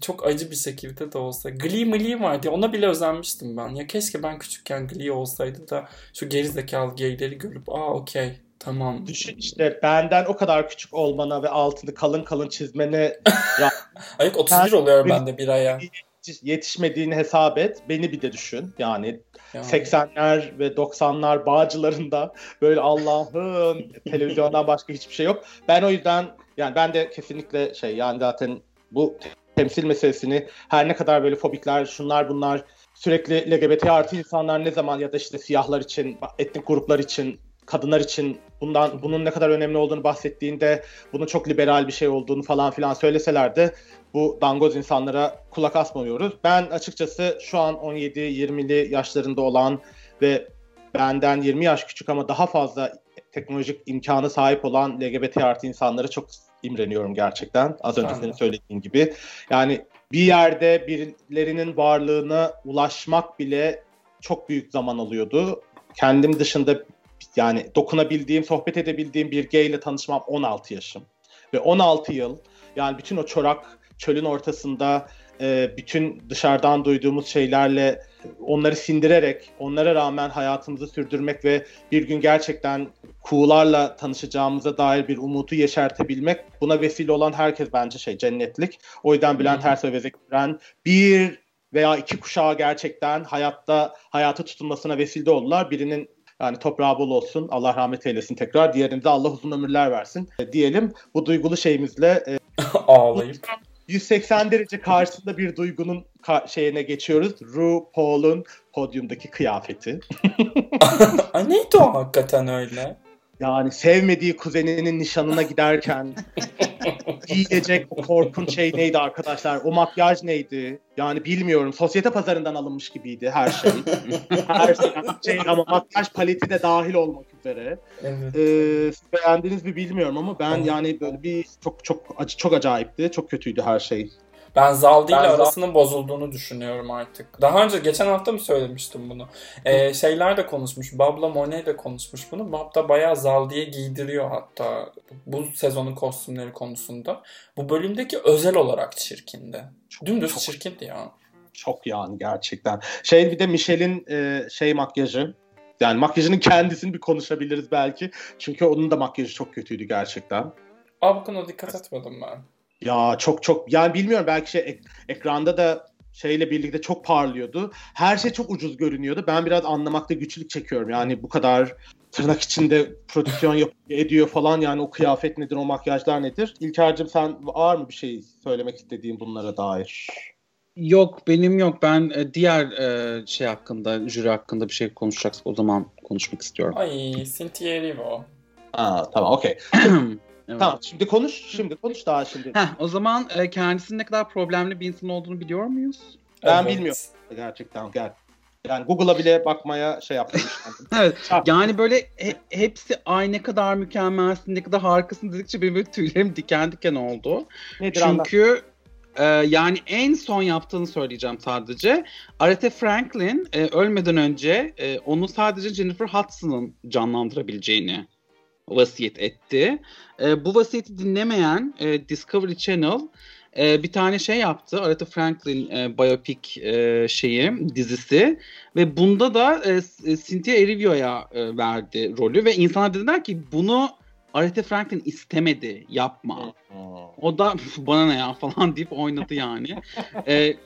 çok acı bir şekilde de olsa. Glee Glee vardı. Ona bile özenmiştim ben. Ya keşke ben küçükken Glee olsaydı da şu gerizekalı gayleri görüp aa okey Tamam. Düşün işte benden o kadar küçük olmana ve altını kalın kalın çizmene Ayık 31 oluyor bende bir aya. Yetişmediğini hesap et. Beni bir de düşün. Yani, yani. 80'ler ve 90'lar bağcılarında böyle Allah'ım televizyondan başka hiçbir şey yok. Ben o yüzden yani ben de kesinlikle şey yani zaten bu temsil meselesini her ne kadar böyle fobikler şunlar bunlar sürekli LGBT artı insanlar ne zaman ya da işte siyahlar için, etnik gruplar için kadınlar için bundan bunun ne kadar önemli olduğunu bahsettiğinde bunun çok liberal bir şey olduğunu falan filan söyleseler de bu dangoz insanlara kulak asmıyoruz. Ben açıkçası şu an 17-20'li yaşlarında olan ve benden 20 yaş küçük ama daha fazla teknolojik imkanı sahip olan LGBT artı insanlara çok imreniyorum gerçekten. Az önce senin söylediğin gibi. Yani bir yerde birilerinin varlığına ulaşmak bile çok büyük zaman alıyordu. Kendim dışında yani dokunabildiğim, sohbet edebildiğim bir gay ile tanışmam 16 yaşım. Ve 16 yıl yani bütün o çorak çölün ortasında e, bütün dışarıdan duyduğumuz şeylerle onları sindirerek, onlara rağmen hayatımızı sürdürmek ve bir gün gerçekten kuğularla tanışacağımıza dair bir umudu yeşertebilmek buna vesile olan herkes bence şey cennetlik. O yüzden Bülent Ersoy ve Zeki Müren bir veya iki kuşağı gerçekten hayatta hayatı tutulmasına vesile oldular. Birinin yani toprağı bol olsun. Allah rahmet eylesin tekrar. Diğerinde Allah uzun ömürler versin. E, diyelim bu duygulu şeyimizle e, ağlayıp 180 derece karşısında bir duygunun ka- şeyine geçiyoruz. RuPaul'un podyumdaki kıyafeti. Neydi o hakikaten öyle? Yani sevmediği kuzeninin nişanına giderken giyilecek o korkunç şey neydi arkadaşlar? O makyaj neydi? Yani bilmiyorum. Sosyete pazarından alınmış gibiydi her şey. her şey, şey ama makyaj paleti de dahil olmak üzere. Evet. Ee, siz beğendiniz mi bilmiyorum ama ben yani böyle bir çok çok acı çok acayipti. Çok kötüydü her şey. Ben Zaldi ile arasının bozulduğunu düşünüyorum artık. Daha önce geçen hafta mı söylemiştim bunu? Ee, şeyler de konuşmuş. Babla Monet de konuşmuş bunu. Bab da bayağı Zaldi'ye giydiriyor hatta bu sezonun kostümleri konusunda. Bu bölümdeki özel olarak çirkindi. Çok, Dümdüz çok, çirkindi ya. çok yani gerçekten. Şey bir de Michelle'in e, şey makyajı. Yani makyajının kendisini bir konuşabiliriz belki. Çünkü onun da makyajı çok kötüydü gerçekten. Aa bu konuda dikkat etmedim ben. Ya çok çok yani bilmiyorum belki şey ek- ekranda da şeyle birlikte çok parlıyordu. Her şey çok ucuz görünüyordu. Ben biraz anlamakta güçlük çekiyorum. Yani bu kadar tırnak içinde prodüksiyon yap- ediyor falan yani o kıyafet nedir, o makyajlar nedir? İlker'cim sen var mı bir şey söylemek istediğin bunlara dair? Yok benim yok. Ben e, diğer e, şey hakkında, jüri hakkında bir şey konuşacaksak o zaman konuşmak istiyorum. Ay Cynthia Erivo. Aa, tamam okey. Evet. Tamam şimdi konuş. Şimdi konuş daha şimdi. Heh, o zaman e, kendisinin ne kadar problemli bir insan olduğunu biliyor muyuz? Ben Evet. bilmiyorum gerçekten. Gel. Yani Google'a bile bakmaya şey yaptım. Evet. Çarp. Yani böyle he- hepsi ay ne kadar mükemmelsin, ne kadar harikasın dedikçe benim böyle tüylerim diken diken oldu. Nedir. Çünkü e, yani en son yaptığını söyleyeceğim sadece. Aretha Franklin e, ölmeden önce e, onu sadece Jennifer Hudson'ın canlandırabileceğini vasiyet etti. E, bu vasiyeti dinlemeyen e, Discovery Channel e, bir tane şey yaptı. Aretha Franklin e, biopic e, şeyi dizisi ve bunda da e, Cynthia Erivo'ya e, verdi rolü ve insanlar dediler ki bunu Aretha Franklin istemedi yapma. O da bana ne ya falan deyip oynadı yani. Ee,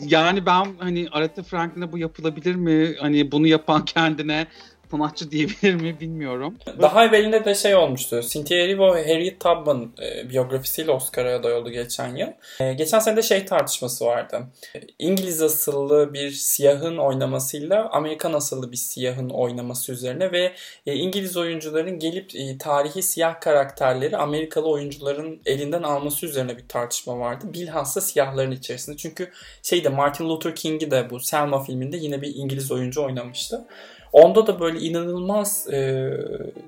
yani ben hani Aretha Franklin'e bu yapılabilir mi? Hani bunu yapan kendine sanatçı diyebilir mi bilmiyorum. Daha evvelinde de şey olmuştu. Cynthia Erivo Harriet Tubman e, biyografisiyle Oscar'a aday oldu geçen yıl. E, geçen sene de şey tartışması vardı. İngiliz asıllı bir siyahın oynamasıyla Amerikan asıllı bir siyahın oynaması üzerine ve e, İngiliz oyuncuların gelip e, tarihi siyah karakterleri Amerikalı oyuncuların elinden alması üzerine bir tartışma vardı. Bilhassa siyahların içerisinde. Çünkü şeyde Martin Luther King'i de bu Selma filminde yine bir İngiliz oyuncu oynamıştı. Onda da böyle inanılmaz e,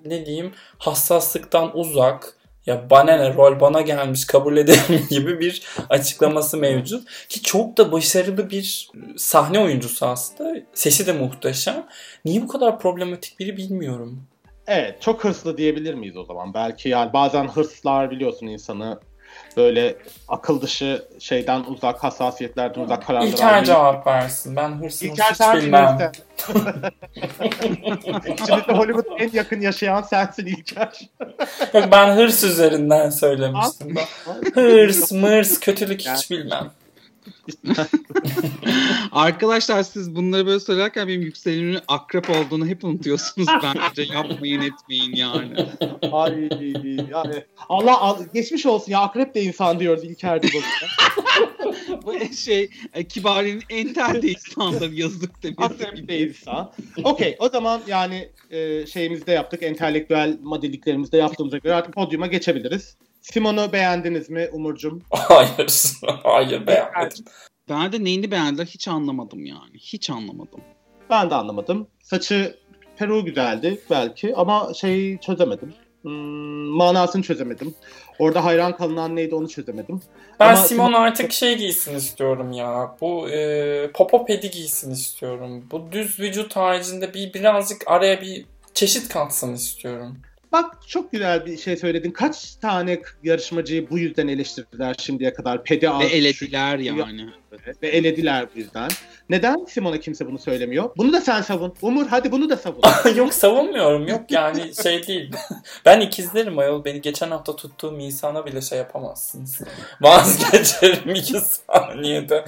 ne diyeyim hassaslıktan uzak ya bana ne rol bana gelmiş kabul ederim gibi bir açıklaması mevcut. Ki çok da başarılı bir sahne oyuncusu aslında. Sesi de muhteşem. Niye bu kadar problematik biri bilmiyorum. Evet çok hırslı diyebilir miyiz o zaman? Belki yani bazen hırslar biliyorsun insanı böyle akıl dışı şeyden uzak, hassasiyetlerden uzak kararlar İlker almayı- cevap versin. Ben hırsımı İlker hiç bilmem. bilirsin. İçimizde Hollywood'un en yakın yaşayan sensin İlker. Yok, ben hırs üzerinden söylemiştim. Hırs, mırs, kötülük hiç bilmem. Arkadaşlar siz bunları böyle söylerken benim yükselimin akrep olduğunu hep unutuyorsunuz bence. Yapmayın etmeyin yani. Ay yani Allah al- geçmiş olsun ya akrep de insan diyoruz İlker de. Bu şey e, Kibari'nin entel de insanları yazık demesi Akrep de insan. Okey o zaman yani e, şeyimizde yaptık entelektüel modeliklerimizde yaptığımıza göre artık podyuma geçebiliriz. Simon'u beğendiniz mi Umurcum? Hayır. Hayır beğenmedim. Ben de neyini beğendiler hiç anlamadım yani. Hiç anlamadım. Ben de anlamadım. Saçı peruğu güzeldi belki ama şeyi çözemedim. Hmm, manasını çözemedim. Orada hayran kalınan neydi onu çözemedim. Ben Ama Simon Simon- artık şey giysin istiyorum ya. Bu e, popo pedi giysin istiyorum. Bu düz vücut haricinde bir birazcık araya bir çeşit katsın istiyorum. Bak çok güzel bir şey söyledin. Kaç tane yarışmacıyı bu yüzden eleştirdiler şimdiye kadar? Pedi Ve elediler yani. Ve elediler bu yüzden. Neden Simon'a kimse bunu söylemiyor? Bunu da sen savun. Umur hadi bunu da savun. yok savunmuyorum. Yok yani şey değil. ben ikizlerim ayol. Beni geçen hafta tuttuğum insana bile şey yapamazsınız. Vazgeçerim iki saniyede.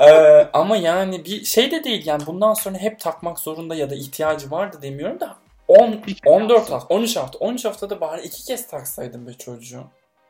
ee, ama yani bir şey de değil yani bundan sonra hep takmak zorunda ya da ihtiyacı vardı demiyorum da 10, 14 hafta, 13 hafta. 13 haftada bari iki kez taksaydım be çocuğu.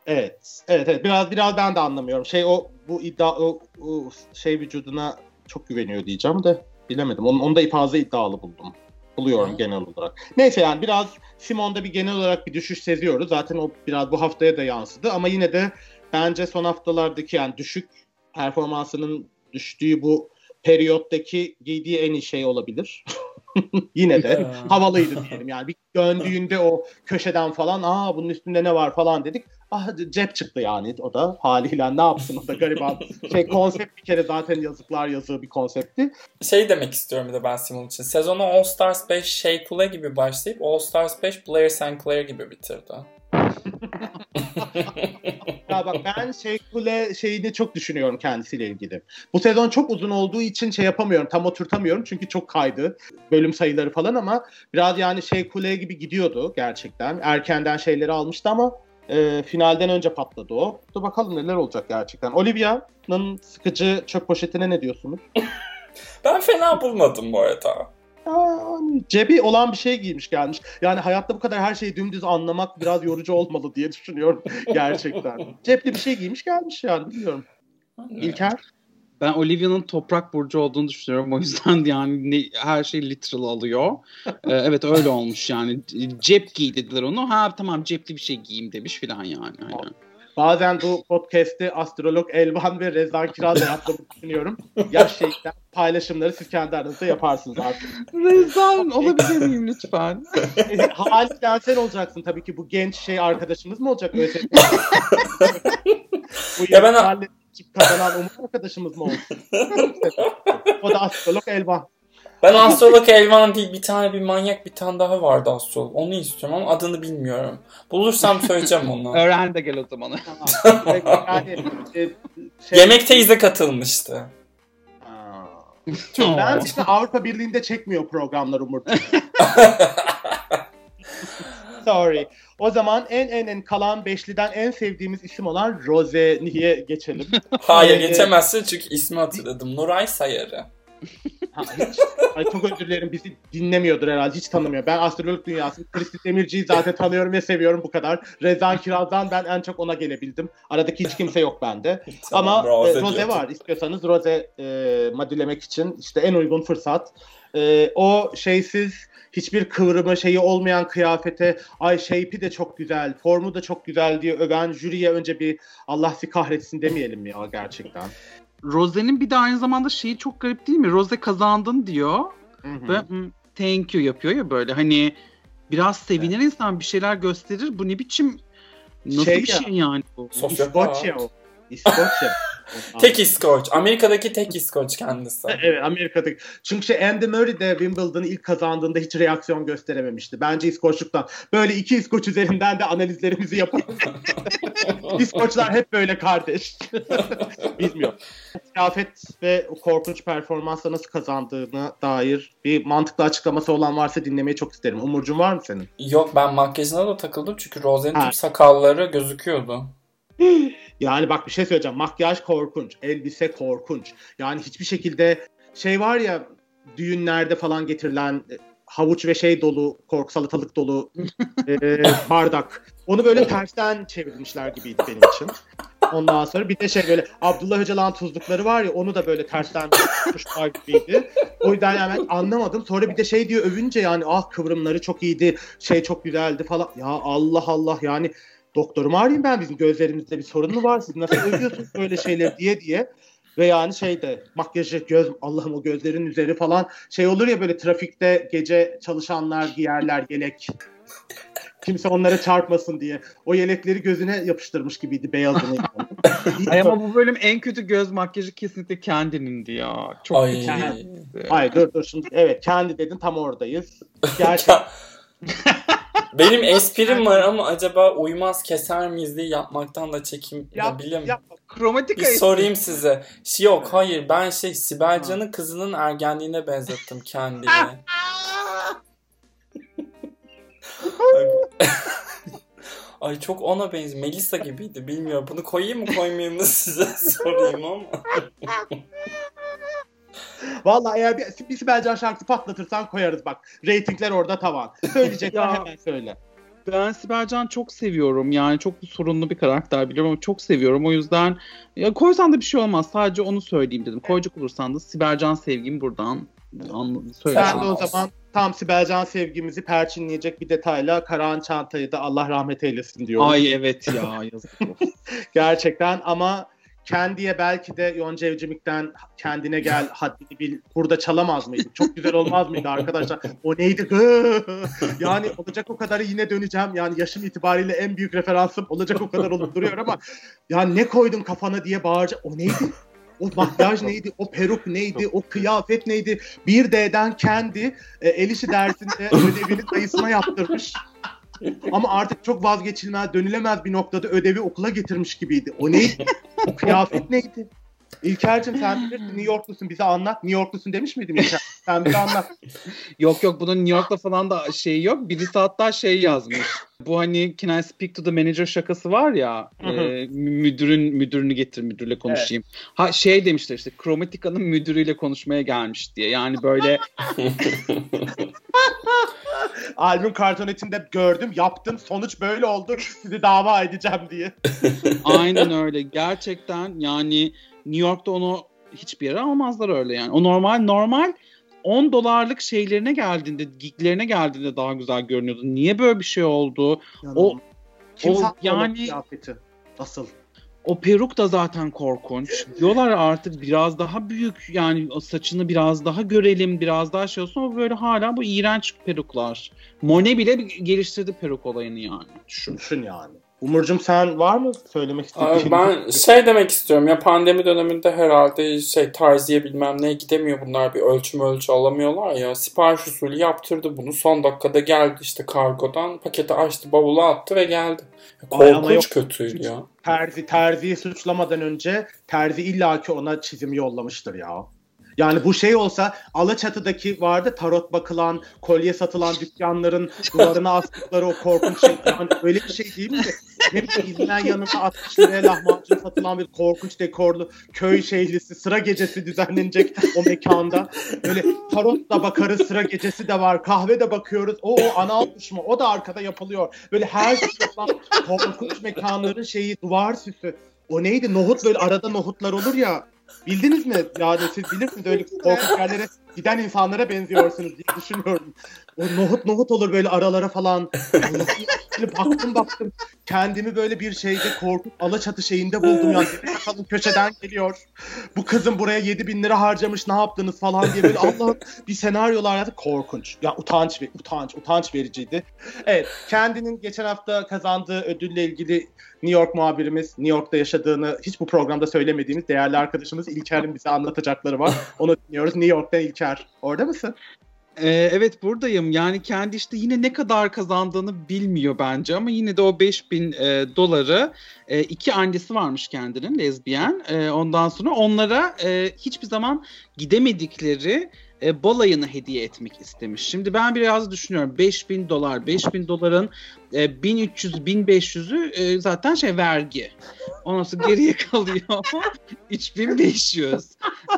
Evet. Evet evet. Biraz biraz ben de anlamıyorum. Şey o bu iddia o, o şey vücuduna çok güveniyor diyeceğim de bilemedim. Onu, onu da fazla iddialı buldum. Buluyorum ha. genel olarak. Neyse yani biraz Simon'da bir genel olarak bir düşüş seziyoruz. Zaten o biraz bu haftaya da yansıdı ama yine de bence son haftalardaki yani düşük performansının düştüğü bu periyottaki giydiği en iyi şey olabilir. Yine de havalıydı diyelim. Yani bir döndüğünde o köşeden falan aa bunun üstünde ne var falan dedik. Ah cep çıktı yani o da haliyle ne yapsın o da gariban. şey konsept bir kere zaten yazıklar yazığı bir konseptti. Şey demek istiyorum bir de ben Simon için. Sezonu All Stars 5 Shea Coulee gibi başlayıp All Stars 5 Blair St. Clair gibi bitirdi. ya bak ben şey kule şeyini çok düşünüyorum kendisiyle ilgili. Bu sezon çok uzun olduğu için şey yapamıyorum. Tam oturtamıyorum çünkü çok kaydı. Bölüm sayıları falan ama biraz yani şey kule gibi gidiyordu gerçekten. Erkenden şeyleri almıştı ama e, finalden önce patladı o. Dur bakalım neler olacak gerçekten. Olivia'nın sıkıcı çöp poşetine ne diyorsunuz? ben fena bulmadım bu arada cebi olan bir şey giymiş gelmiş. Yani hayatta bu kadar her şeyi dümdüz anlamak biraz yorucu olmalı diye düşünüyorum gerçekten. Cepli bir şey giymiş gelmiş yani bilmiyorum. İlker? Ben Olivia'nın toprak burcu olduğunu düşünüyorum. O yüzden yani ne, her şey literal alıyor. ee, evet öyle olmuş yani. Cep giy dediler onu. Ha tamam cepli bir şey giyeyim demiş filan yani. Aynen. Bazen bu podcast'i astrolog Elvan ve Rezan Kiraz'la yaptığımı düşünüyorum. Yaş şeyden paylaşımları siz kendi aranızda yaparsınız artık. Rezan olabilir miyim lütfen? Haliyle sen olacaksın tabii ki. Bu genç şey arkadaşımız mı olacak? Öyle bu ya ben kazanan umut arkadaşımız mı olsun? o da astrolog Elvan. Ben astrolog Elvan değil bir tane bir manyak bir tane daha vardı astrolog. Onu istiyorum ama adını bilmiyorum. Bulursam söyleyeceğim onu. Öğren de gel o zaman. yani, e, şey... Yemek teyze katılmıştı. ben işte Avrupa Birliği'nde çekmiyor programlar Umut. Sorry. O zaman en en en kalan beşliden en sevdiğimiz isim olan Rose niye geçelim. Hayır geçemezsin çünkü ismi hatırladım. Nuray Sayarı ha, hiç, ay çok özür dilerim bizi dinlemiyordur herhalde hiç tanımıyor. Ben astrolog dünyası Kristi Demirci'yi zaten tanıyorum ve seviyorum bu kadar. Rezan Kiraz'dan ben en çok ona gelebildim. Aradaki hiç kimse yok bende. tamam, Ama Rose, e, Rose var istiyorsanız Rose e, madülemek için işte en uygun fırsat. E, o şeysiz hiçbir kıvrımı şeyi olmayan kıyafete ay shape'i de çok güzel, formu da çok güzel diye öven jüriye önce bir Allah sizi kahretsin demeyelim ya gerçekten. Rose'nin bir de aynı zamanda şeyi çok garip değil mi? Rose kazandın diyor. Ve thank you yapıyor ya böyle. Hani biraz sevinir evet. insan bir şeyler gösterir. Bu ne biçim nasıl şey bir ya, şey yani bu? İskoçya o. İskoçya. Tek İskoç. Amerika'daki tek İskoç kendisi. evet Amerika'daki. Çünkü şey Andy Murray de Wimbledon'ı ilk kazandığında hiç reaksiyon gösterememişti. Bence İskoçluktan. Böyle iki İskoç üzerinden de analizlerimizi yapalım. İskoçlar hep böyle kardeş. Bilmiyorum. Kıyafet ve korkunç performansla nasıl kazandığına dair bir mantıklı açıklaması olan varsa dinlemeyi çok isterim. Umurcun var mı senin? Yok ben makyajına da takıldım çünkü Rose'nin tüm sakalları gözüküyordu. Yani bak bir şey söyleyeceğim. Makyaj korkunç, elbise korkunç. Yani hiçbir şekilde şey var ya düğünlerde falan getirilen e, havuç ve şey dolu, kork salatalık dolu e, bardak. Onu böyle tersten çevirmişler gibiydi benim için. Ondan sonra bir de şey böyle Abdullah Öcalan tuzlukları var ya onu da böyle tersten tutmuşlar gibiydi. O yüzden yani anlamadım. Sonra bir de şey diyor övünce yani ah kıvrımları çok iyiydi, şey çok güzeldi falan. Ya Allah Allah yani doktorumu arayayım ben bizim gözlerimizde bir sorun mu var siz nasıl övüyorsunuz böyle şeyler diye diye ve yani şeyde makyajı göz Allah'ım o gözlerin üzeri falan şey olur ya böyle trafikte gece çalışanlar giyerler yelek kimse onlara çarpmasın diye o yelekleri gözüne yapıştırmış gibiydi beyazını. Ay ama bu bölüm en kötü göz makyajı kesinlikle kendinin ya. Çok Ay. Kendi. Hayır dur dur şimdi evet kendi dedin tam oradayız. Gerçekten Benim esprim var ama acaba uymaz keser miyiz diye yapmaktan da çekim Yap, bilim. yap. Kromatik Bir sorayım size. Şey Yok hayır ben şey Sibel Can'ın kızının ergenliğine benzettim kendimi. Ay, Ay çok ona benziyor. Melisa gibiydi bilmiyorum. Bunu koyayım mı koymayayım mı size sorayım ama. Vallahi eğer bir, bir Sibel Can şarkısı patlatırsan koyarız bak. Reytingler orada tavan. Söyleyeceksen Ya. hemen söyle. Ben Sibel Can çok seviyorum. Yani çok sorunlu bir karakter biliyorum ama çok seviyorum. O yüzden ya koysan da bir şey olmaz. Sadece onu söyleyeyim dedim. Koyacak olursan da Sibel Can sevgimi buradan anladım. Sen Söyleyeceğim. de o zaman tam Sibel Can sevgimizi perçinleyecek bir detayla Karahan Çantay'ı da Allah rahmet eylesin diyorum. Ay evet ya yazık. Gerçekten ama Kendiye belki de Yonca Evcimik'ten kendine gel haddini bil burada çalamaz mıydı? Çok güzel olmaz mıydı arkadaşlar? O neydi? Yani olacak o kadarı yine döneceğim. Yani yaşım itibariyle en büyük referansım olacak o kadar olup duruyor ama yani ne koydun kafana diye bağıracak. O neydi? O makyaj neydi? O peruk neydi? O kıyafet neydi? Bir D'den kendi e, el işi dersinde ödevini dayısına yaptırmış. Ama artık çok vazgeçilmez, dönülemez bir noktada ödevi okula getirmiş gibiydi. O neydi? O kıyafet neydi? İlker'cim sen bilirsin New Yorklusun bize anlat. New Yorklusun demiş miydim İlker? Sen bize anlat. yok yok bunun New York'ta falan da şey yok. Birisi hatta şey yazmış. Bu hani can I speak to the manager şakası var ya. Hı hı. e, müdürün müdürünü getir müdürle konuşayım. Ha şey demişler işte Chromatica'nın müdürüyle konuşmaya gelmiş diye. Yani böyle Albüm kartonetinde gördüm, yaptım. Sonuç böyle oldu. Sizi dava edeceğim diye. aynen öyle. Gerçekten yani New York'ta onu hiçbir yere almazlar öyle yani. O normal normal 10 dolarlık şeylerine geldiğinde, giglerine geldiğinde daha güzel görünüyordu. Niye böyle bir şey oldu? O- Kim o yani... yani- kıyafeti? Asıl. O peruk da zaten korkunç. Diyorlar artık biraz daha büyük yani saçını biraz daha görelim, biraz daha şey olsun ama böyle hala bu iğrenç peruklar. Monet bile geliştirdi peruk olayını yani. Düşün. Düşün yani. Umurcum sen var mı söylemek istediğin? ben şey demek istiyorum ya pandemi döneminde herhalde şey tarziye bilmem neye gidemiyor bunlar bir ölçüm ölçü alamıyorlar ya sipariş usulü yaptırdı bunu son dakikada geldi işte kargodan paketi açtı bavula attı ve geldi. Korkunç kötüydü ya. Terzi, terziyi suçlamadan önce terzi illaki ona çizim yollamıştır ya. Yani bu şey olsa Alaçatı'daki vardı tarot bakılan, kolye satılan dükkanların duvarına astıkları o korkunç şey. Yani öyle bir şey değil mi? Ne bileyim İzmir yanında 60 liraya lahmacun satılan bir korkunç dekorlu köy şehrisi sıra gecesi düzenlenecek o mekanda. Böyle tarot da bakarız sıra gecesi de var. Kahve de bakıyoruz. O, o ana mı? O da arkada yapılıyor. Böyle her şey yapılan korkunç mekanların şeyi duvar süsü. O neydi? Nohut böyle arada nohutlar olur ya. Bildiniz mi? Yani siz bilirsiniz öyle korkunç yerlere giden insanlara benziyorsunuz diye düşünüyorum. O nohut nohut olur böyle aralara falan. Baktım baktım. Kendimi böyle bir şeyde korkunç Alaçatı şeyinde buldum ya. Bakalım köşeden geliyor. Bu kızın buraya 7 bin lira harcamış ne yaptınız falan diye böyle Allah'ım bir senaryolar yazdı. Korkunç. Ya utanç ve utanç, utanç vericiydi. Evet, kendinin geçen hafta kazandığı ödülle ilgili New York muhabirimiz, New York'ta yaşadığını hiç bu programda söylemediğimiz değerli arkadaşımız İlker'in bize anlatacakları var. Onu dinliyoruz. New York'tan İlker. Orada mısın? Ee, evet buradayım. Yani kendi işte yine ne kadar kazandığını bilmiyor bence ama yine de o 5000 e, doları e, iki annesi varmış kendinin lezbiyen. E, ondan sonra onlara e, hiçbir zaman gidemedikleri e, balayını hediye etmek istemiş. Şimdi ben biraz düşünüyorum 5000 dolar 5000 doların e, 1300 1500'ü e, zaten şey vergi. Sonra geriye kalıyor 3500.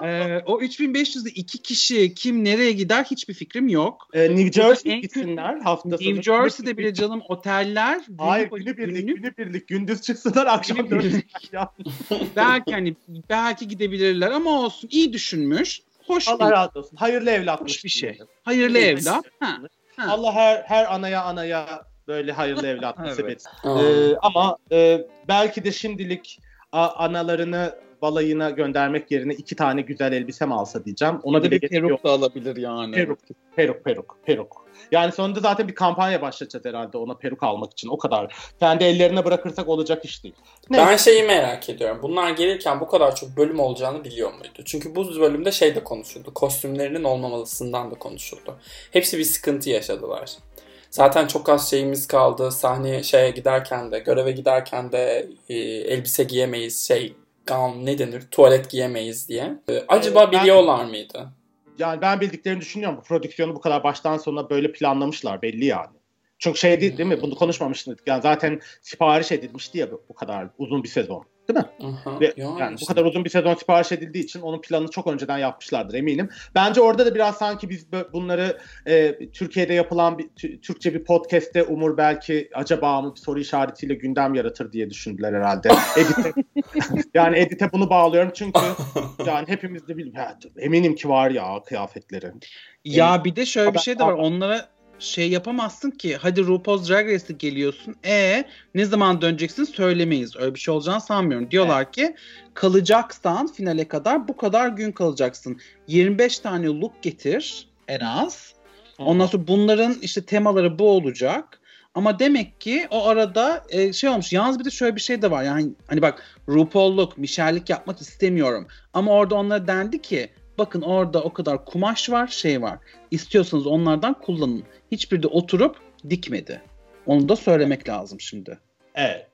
E, o 3500'de iki kişi kim nereye gider hiçbir fikrim yok. Ee, New Jersey gitsinler hafta sonu. New Jersey'de bile canım oteller Hayır günü- günübirlik, günü- günübirlik. Gündüz çıksınlar akşam dönsünler belki hani belki gidebilirler ama olsun iyi düşünmüş. Hoş Allah bir, razı olsun. Hayırlı evlatlık. hoş bir şey. Hayırlı Evet. evlat. Ha. Ha. Allah her her anaya anaya böyle hayırlı evlat nasip Evet. etsin. Ee, ama e, belki de şimdilik a- analarını balayına göndermek yerine iki tane güzel elbise mi alsa diyeceğim. Ona bile bir peruk da alabilir yani. Peruk. Peruk, peruk, peruk. Yani sonunda zaten bir kampanya başlatacağız herhalde ona peruk almak için. O kadar. Kendi ellerine bırakırsak olacak iş değil. Neyse. Ben şeyi merak ediyorum. Bunlar gelirken bu kadar çok bölüm olacağını biliyor muydu? Çünkü bu bölümde şey de konuşuldu. Kostümlerinin olmamalısından da konuşuldu. Hepsi bir sıkıntı yaşadılar. Zaten çok az şeyimiz kaldı. Sahneye şeye giderken de, göreve giderken de e, elbise giyemeyiz. Şey, gown ne denir? Tuvalet giyemeyiz diye. E, acaba Evet, ben- biliyorlar mıydı? Yani ben bildiklerini düşünüyorum. Bu prodüksiyonu bu kadar baştan sona böyle planlamışlar belli yani. Çünkü şey değil, değil mi? Bunu konuşmamıştık. Yani zaten sipariş edilmişti ya bu kadar uzun bir sezon. Değil mi? Aha, Ve yani yani bu işte. kadar uzun bir sezon sipariş edildiği için onun planını çok önceden yapmışlardır eminim. Bence orada da biraz sanki biz bunları e, Türkiye'de yapılan bir Tü- Türkçe bir podcast'te Umur belki acaba mı bir soru işaretiyle gündem yaratır diye düşündüler herhalde. Edit'e, yani Edit'e bunu bağlıyorum çünkü yani hepimiz de bil- eminim ki var ya kıyafetleri. Ya bir de şöyle bir şey de var. Onlara şey yapamazsın ki. Hadi RuPaul's Drag Race'e geliyorsun. E ne zaman döneceksin söylemeyiz. Öyle bir şey olacağını sanmıyorum. Diyorlar ki kalacaksan finale kadar bu kadar gün kalacaksın. 25 tane look getir en az. Ondan sonra bunların işte temaları bu olacak. Ama demek ki o arada e, şey olmuş. Yalnız bir de şöyle bir şey de var. Yani hani bak RuPaul'luk, Michelle'lik yapmak istemiyorum. Ama orada onlara dendi ki bakın orada o kadar kumaş var, şey var. İstiyorsanız onlardan kullanın. Hiçbiri de oturup dikmedi. Onu da söylemek lazım şimdi. Evet.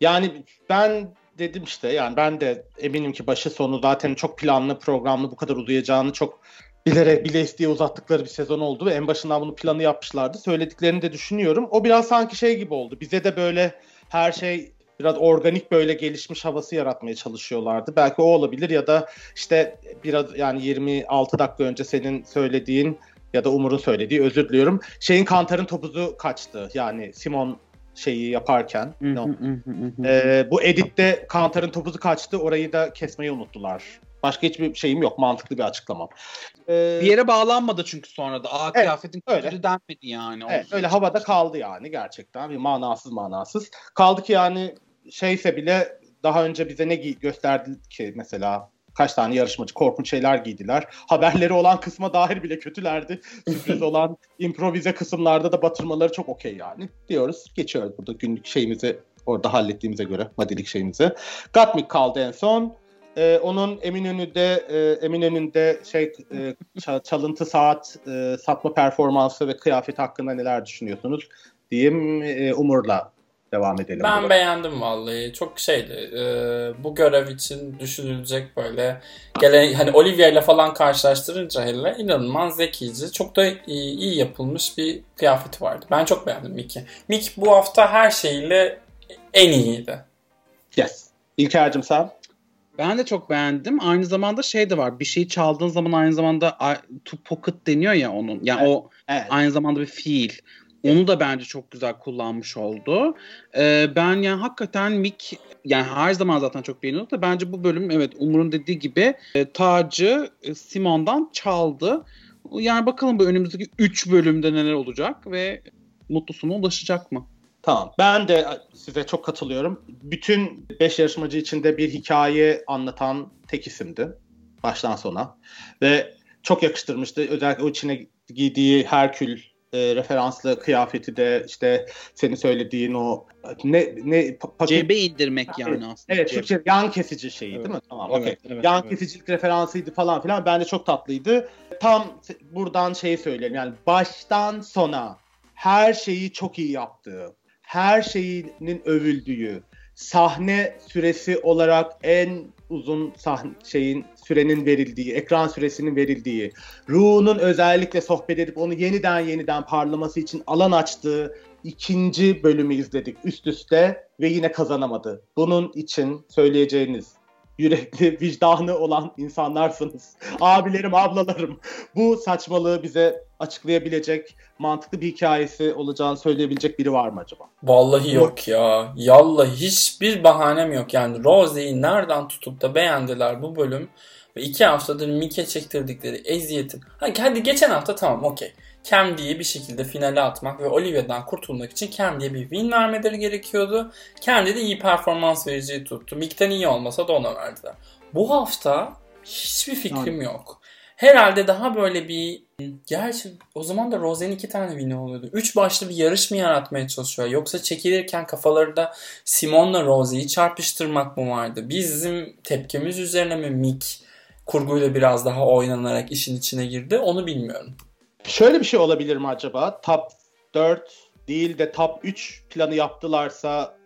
Yani ben dedim işte yani ben de eminim ki başı sonu zaten çok planlı programlı bu kadar uzayacağını çok bilerek bile isteye uzattıkları bir sezon oldu ve en başından bunu planı yapmışlardı. Söylediklerini de düşünüyorum. O biraz sanki şey gibi oldu. Bize de böyle her şey biraz organik böyle gelişmiş havası yaratmaya çalışıyorlardı. Belki o olabilir ya da işte biraz yani 26 dakika önce senin söylediğin ya da Umur'un söylediği özür diliyorum. Şeyin Kantar'ın topuzu kaçtı. Yani Simon şeyi yaparken. ne o? Ee, bu editte Kantar'ın topuzu kaçtı. Orayı da kesmeyi unuttular. Başka hiçbir şeyim yok. Mantıklı bir açıklamam. Ee, Bir yere bağlanmadı çünkü sonra da. Aa Evet, kıyafetin öyle. denmedi yani. evet, öyle havada kaldı yani gerçekten. Bir manasız manasız. Kaldı ki yani şeyse bile daha önce bize ne giy- gösterdi ki mesela kaç tane yarışmacı korkunç şeyler giydiler. Haberleri olan kısma dair bile kötülerdi. Sürpriz olan improvize kısımlarda da batırmaları çok okey yani. Diyoruz. Geçiyoruz burada günlük şeyimizi orada hallettiğimize göre madilik şeyimizi. Gatmik kaldı en son. Ee, onun Eminönü'de e, Eminönü'nde şey e, ça- çalıntı saat e, satma performansı ve kıyafet hakkında neler düşünüyorsunuz diyeyim e, Umur'la devam edelim. Ben burada. beğendim vallahi. Çok şeydi. e, bu görev için düşünülecek böyle gelen hani Olivia ile falan karşılaştırınca hele inanılmaz zekice. Çok da iyi, iyi yapılmış bir kıyafeti vardı. Ben çok beğendim Mickey. Mick bu hafta her şeyiyle en iyiydi. Yes. İlker'cim sen? Ben de çok beğendim. Aynı zamanda şey de var. Bir şeyi çaldığın zaman aynı zamanda to pocket deniyor ya onun. Yani Evet. o Evet. aynı zamanda bir fiil. Onu da bence çok güzel kullanmış oldu. Ee, ben yani hakikaten Mick yani her zaman zaten çok beğeniyorduk da bence bu bölüm evet Umur'un dediği gibi e, tacı e, Simon'dan çaldı. Yani bakalım bu önümüzdeki 3 bölümde neler olacak ve mutlu sona ulaşacak mı? Tamam. Ben de size çok katılıyorum. Bütün 5 yarışmacı içinde bir hikaye anlatan tek isimdi. Baştan sona. Ve çok yakıştırmıştı. Özellikle o içine giydiği Herkül e, referanslı kıyafeti de işte senin söylediğin o ne ne pa- paket Cebe indirmek yani aslında. Evet. Türkçe yan kesici şeyi Evet. değil mi? Tamam, Evet, okey. evet, yan evet. kesicilik referansıydı falan filan. Bence çok tatlıydı. Tam buradan şeyi söyleyeyim. Yani baştan sona her şeyi çok iyi yaptığı, her şeyinin övüldüğü, sahne süresi olarak en uzun sahne şeyin sürenin verildiği, ekran süresinin verildiği, Ru'nun özellikle sohbet edip onu yeniden yeniden parlaması için alan açtığı ikinci bölümü izledik üst üste ve yine kazanamadı. Bunun için söyleyeceğiniz yürekli, vicdanı olan insanlarsınız. Abilerim, ablalarım. Bu saçmalığı bize açıklayabilecek, mantıklı bir hikayesi olacağını söyleyebilecek biri var mı acaba? Vallahi yok ya. Yallahi hiçbir bahanem yok. Yani Rosie'yi nereden tutup da beğendiler bu bölüm. Ve iki haftadır Mike çektirdikleri eziyetin. Hadi, hadi geçen hafta tamam okey. Candy'yi bir şekilde finale atmak ve Olivia'dan kurtulmak için Candy'ye bir win vermeleri gerekiyordu. Candy de iyi performans vericiyi tuttu. Mick'ten iyi olmasa da ona verdiler. Bu hafta hiçbir fikrim yok. Herhalde daha böyle bir Gerçi o zaman da Rose'nin iki tane win'i oluyordu. Üç başlı bir yarış mı yaratmaya çalışıyor? Yoksa çekilirken kafalarında Simon'la Rose'yi çarpıştırmak mı vardı? Bizim tepkimiz üzerine mi Mick kurguyla biraz daha oynanarak işin içine girdi? Onu bilmiyorum. Şöyle bir şey olabilir mi acaba? Top 4 değil de top 3 planı yaptılarsa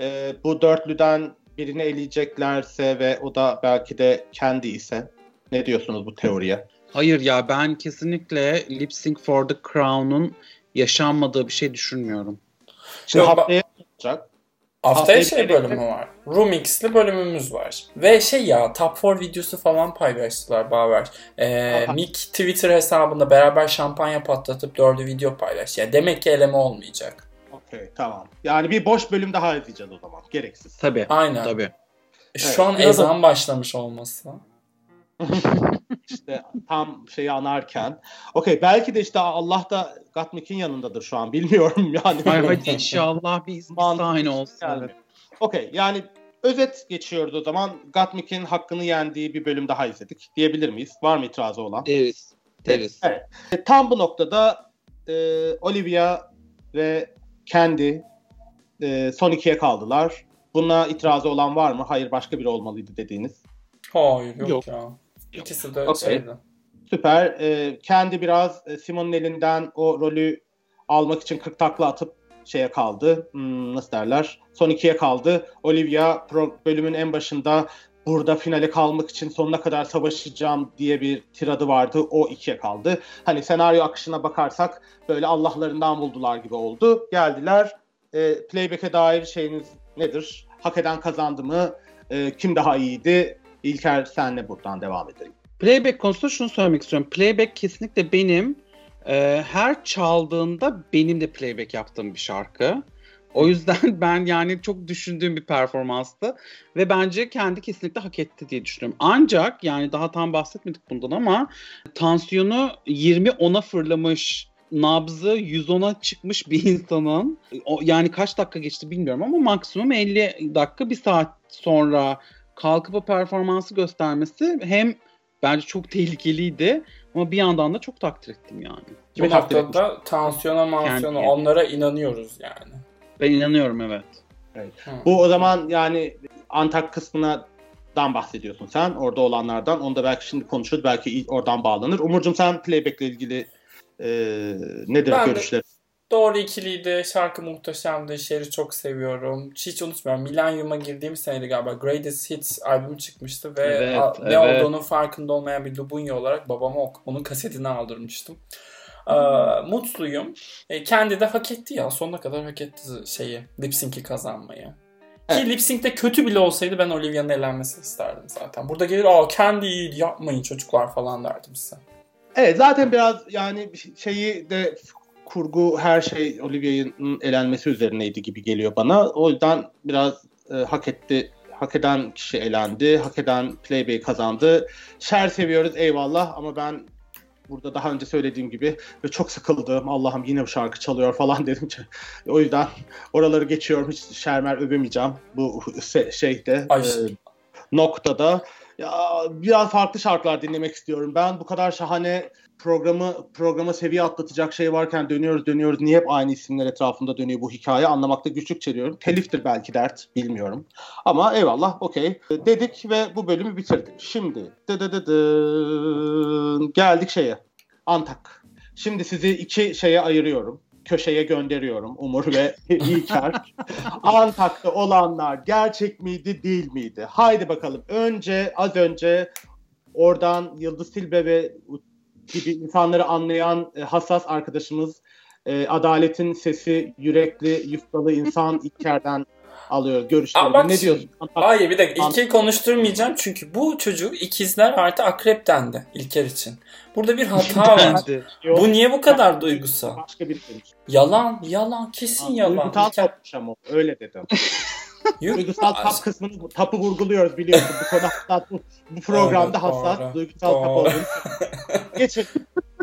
e, bu dörtlüden birini eleyeceklerse ve o da belki de kendi ise ne diyorsunuz bu teoriye? Hayır ya ben kesinlikle Lip Sync for the Crown'un yaşanmadığı bir şey düşünmüyorum. Şimdi Yok, haftaya olacak. Haftaya Haftaya şey bölümü var. Rumix'li bölümümüz var. Ve şey ya Top 4 videosu falan paylaştılar Baver. Ee. Mick Twitter hesabında beraber şampanya patlatıp dördü video paylaş. Ya demek ki eleme olmayacak. Okey tamam. Yani bir boş bölüm daha izleyeceğiz o zaman. Gereksiz. Tabii. Aynen. Tabii. Şu Evet, an ezan başlamış olması. işte tam şeyi anarken. Okey belki de işte Allah da Gatmik'in yanındadır şu an. Bilmiyorum yani. Hayır hadi inşallah bir aynı olsun. gelmiyor. Okey yani özet geçiyoruz o zaman. Gatmik'in hakkını yendiği bir bölüm daha izledik. Diyebilir miyiz? Var mı itirazı olan? Deriz. Deriz. Evet. E, Tam bu noktada e, Olivia ve Candy e, son ikiye kaldılar. Buna itirazı olan var mı? Hayır başka biri olmalıydı dediğiniz. Hayır yok, Yok. ya. İkisi de Okey. şeydi. Süper. E, Candy biraz e, Simon'un elinden o rolü almak için 40 takla atıp şeye kaldı. Hmm, nasıl derler? Son ikiye kaldı. Olivia pro- bölümün en başında burada finale kalmak için sonuna kadar savaşacağım diye bir tiradı vardı. O ikiye kaldı. Hani senaryo akışına bakarsak böyle Allah'larından buldular gibi oldu. Geldiler. E, playback'e dair şeyiniz nedir? Hak eden kazandı mı? E, kim daha iyiydi? İlker senle buradan devam edelim. Playback konusunda şunu söylemek istiyorum. Playback kesinlikle benim e, her çaldığında benim de playback yaptığım bir şarkı. O yüzden ben yani çok düşündüğüm bir performanstı ve bence kendi kesinlikle hak etti diye düşünüyorum. Ancak yani daha tam bahsetmedik bundan ama tansiyonu 20-10'a fırlamış, nabzı 110'a çıkmış bir insanın o, yani kaç dakika geçti bilmiyorum ama maksimum 50 dakika bir saat sonra kalkıp o performansı göstermesi hem bence çok tehlikeliydi ama bir yandan da çok takdir ettim yani. Bu Kimi takdir noktada tansiyona mansiyona Yani- onlara inanıyoruz yani. Ben inanıyorum evet. Hı. Bu o zaman yani Antak kısmına dan bahsediyorsun sen. Orada olanlardan. Onu da belki şimdi konuşuruz. Belki oradan bağlanır. Umurcuğum sen playback'le ilgili e, nedir Ben de- görüşlerin? Doğru ikiliydi. Şarkı muhteşemdi. Şeri çok seviyorum. Hiç unutmuyorum. Millennium'a girdiğim seneydi galiba. Greatest Hits albüm çıkmıştı ve Evet, a- ne evet. olduğunun farkında olmayan bir Lubunya olarak babama ok- onun kasetini aldırmıştım. Ee, mutluyum. E, kendi de hak etti ya. Sonuna kadar hak etti şeyi. Lip Sync'i kazanmayı. Evet. Ki Lip Sync'te kötü bile olsaydı ben Olivia'nın elenmesini isterdim zaten. Burada gelir aa kendi iyi yapmayın çocuklar falan derdim size. Evet zaten biraz yani şeyi de kurgu her şey Olivia'nın elenmesi üzerineydi gibi geliyor bana. O yüzden biraz e, hak etti. Hak eden kişi elendi. Hak eden playback kazandı. Şer seviyoruz eyvallah ama ben burada daha önce söylediğim gibi ve çok sıkıldım. Allah'ım yine bu şarkı çalıyor falan dedim. O yüzden oraları geçiyorum. Hiç şermer övemeyeceğim bu şeyde Ay. e, noktada. Ya biraz farklı şarkılar dinlemek istiyorum. Ben bu kadar şahane programı programa seviye atlatacak şey varken dönüyoruz dönüyoruz. Niye hep aynı isimler etrafında dönüyor bu hikaye anlamakta güçlük çeliyorum. Teliftir belki dert bilmiyorum. Ama eyvallah okey dedik ve bu bölümü bitirdik. Şimdi dı dı dı dı, geldik şeye Antak. Şimdi sizi iki şeye ayırıyorum. Köşeye gönderiyorum Umur ve İlker. Antak'ta olanlar gerçek miydi değil miydi? Haydi bakalım. Önce az önce oradan Yıldız Tilbe ve gibi insanları anlayan e, hassas arkadaşımız e, adaletin sesi yürekli yufkalı insan İlker'den alıyor Ama görüşlerini. bak Ne diyorsun? Hayır bir dakika İlker'i konuşturmayacağım çünkü bu çocuk ikizler artı akrep dendi İlker için. Burada bir hata var. Bu niye bu kadar duygusal? Başka biri demiş. Yalan, yalan, kesin yalan. Duygusal İlker, ama öyle dedim. Duygusal tap kısmını tapı vurguluyoruz biliyorsun. Bu konu hassas. Bu, bu programda Evet, hassas. doğru. Duygusal tap Doğru. olduğunu. Geçin.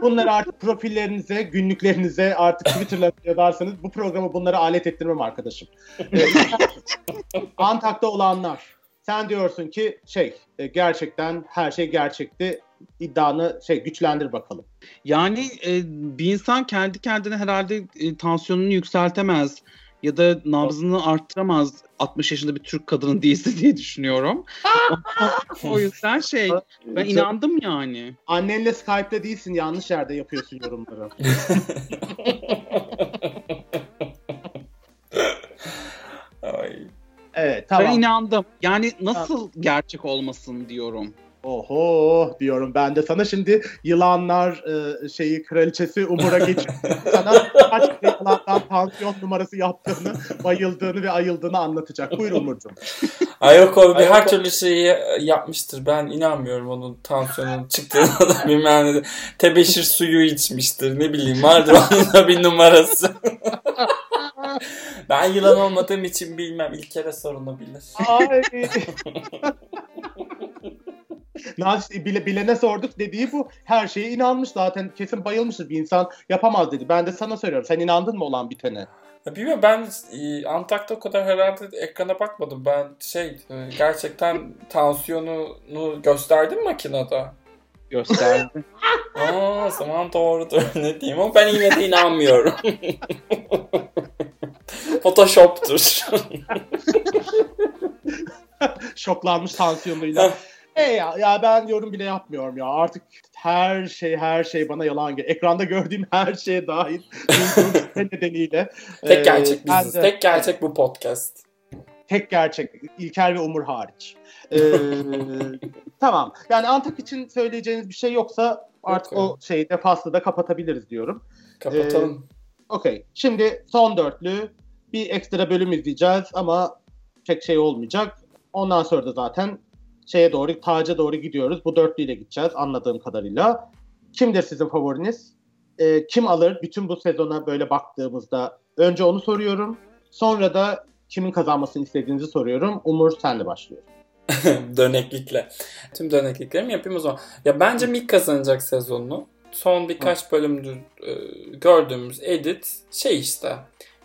Bunları artık profillerinize, günlüklerinize artık Twitter'la yazarsanız bu programı bunlara alet ettirmem arkadaşım. Ee, Antak'ta olanlar. Sen diyorsun ki şey e, gerçekten her şey gerçekti. İddianı şey güçlendir bakalım. Yani e, bir insan kendi kendine herhalde e, tansiyonunu yükseltemez ya da nabzını arttıramaz 60 yaşında bir Türk kadının değilse diye düşünüyorum. o yüzden şey ben inandım yani. Annenle Skype'de değilsin yanlış yerde yapıyorsun yorumları. Ay. Evet tamam. Ben inandım. Yani nasıl tamam. gerçek olmasın diyorum. Oho diyorum ben de sana şimdi yılanlar e, şeyi kraliçesi Umur'a geçip sana kaç yılandan pansiyon numarası yaptığını, bayıldığını ve ayıldığını anlatacak. Buyur Umurcuğum. Ay yok o bir her türlü şeyi yapmıştır. Ben inanmıyorum onun tansiyonun çıktığına da bilmem ne. Tebeşir suyu içmiştir. Ne bileyim vardır onun da bir numarası. ben yılan olmadığım için bilmem. İlk kere sorulabilir. Ay. Naci bile, bilene sorduk dediği bu. Her şeye inanmış zaten. Kesin bayılmıştır bir insan yapamaz dedi. Ben de sana söylüyorum. Sen inandın mı olan bitene? Ya Bilmiyorum ben e, Antak'ta o kadar herhalde ekrana bakmadım. Ben şey e, gerçekten tansiyonunu gösterdim makinede. Gösterdi. Aa, o zaman doğrudur ne diyeyim ama ben yine de inanmıyorum. Photoshop'tur. Şoklanmış tansiyonuyla. E ya, ya ben yorum bile yapmıyorum ya. Artık her şey her şey bana yalan geliyor. Ekranda gördüğüm her şeye dahil duyduğum nedeniyle. Tek gerçek ben biziz. de- Tek gerçek bu podcast. Tek gerçek. İlker ve Umur hariç. Ee, tamam. Yani Antak için söyleyeceğiniz bir şey yoksa artık Yok. o şeyi de faslı da kapatabiliriz diyorum. Kapatalım. Okey. Şimdi son dörtlü bir ekstra bölüm izleyeceğiz ama pek şey olmayacak. Ondan sonra da zaten şeye doğru, taca doğru gidiyoruz. Bu dörtlüyle gideceğiz anladığım kadarıyla. Kimdir sizin favoriniz? Ee, kim alır? Bütün bu sezona böyle baktığımızda önce onu soruyorum. Sonra da kimin kazanmasını istediğinizi soruyorum. Umur senle başlıyor. Döneklikle. Tüm dönekliklerimi yapayım o zaman. Ya bence Mick kazanacak sezonunu. Son birkaç bölümdür e, gördüğümüz edit şey işte.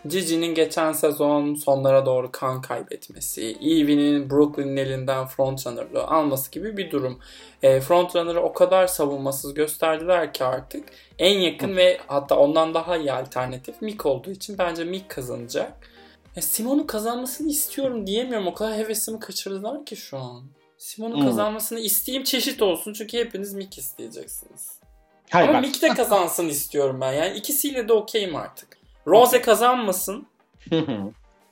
Gigi'nin geçen sezon sonlara doğru kan kaybetmesi, Evie'nin Brooklyn'in elinden frontrunner'lığı alması gibi bir durum. E, frontrunner'ı o kadar savunmasız gösterdiler ki artık en yakın ve hatta ondan daha iyi alternatif Mick olduğu için bence Mick kazanacak. Ya Simon'un kazanmasını istiyorum diyemiyorum. O kadar hevesimi kaçırdılar ki şu an. Simon'un Hmm. kazanmasını isteyeyim çeşit olsun çünkü hepiniz Mick isteyeceksiniz. Hayır Ama. Mick de kazansın istiyorum ben. Yani ikisiyle de okeyim artık. Rose kazanmasın.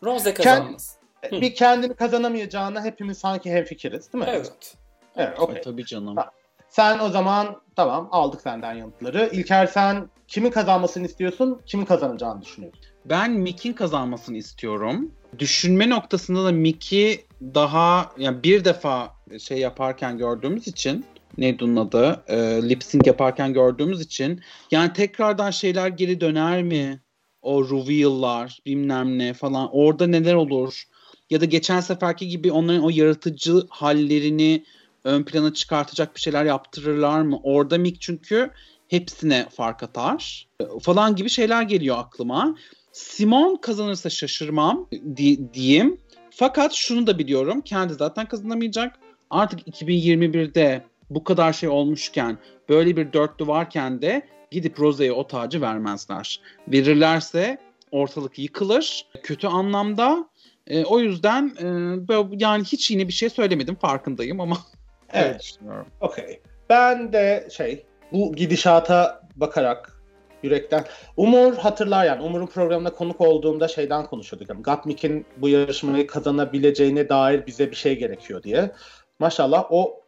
Rose kazanmasın. bir kendini kazanamayacağına hepimiz sanki hemfikiriz değil mi? Evet. Evet, okey. Tabii canım. Ha. Sen o zaman tamam aldık senden yanıtları. İlker sen kimin kazanmasını istiyorsun? Kimin kazanacağını düşünüyorsun? Ben Mick'in kazanmasını istiyorum. Düşünme noktasında da Mick'i daha yani bir defa şey yaparken gördüğümüz için neydi onun adı? E, lip sync yaparken gördüğümüz için yani tekrardan şeyler geri döner mi? O reveal'lar bilmem ne falan orada neler olur? Ya da geçen seferki gibi onların o yaratıcı hallerini ön plana çıkartacak bir şeyler yaptırırlar mı? Orada Mick çünkü hepsine fark atar e, falan gibi şeyler geliyor aklıma. Simon kazanırsa şaşırmam di- diyeyim. Fakat şunu da biliyorum. Kendi zaten kazanamayacak. Artık 2021'de bu kadar şey olmuşken böyle bir dörtlü varken de gidip Rose'ye o tacı vermezler. Verirlerse ortalık yıkılır. Kötü anlamda. E, o yüzden e, böyle- yani hiç yine bir şey söylemedim farkındayım ama öyle Evet. düşünüyorum. Okey. Ben de şey bu gidişata bakarak yürekten Umur hatırlar yani Umur'un programına konuk olduğumda şeyden konuşuyorduk. Yani Gatmik'in bu yarışmayı kazanabileceğine dair bize bir şey gerekiyor diye. Maşallah o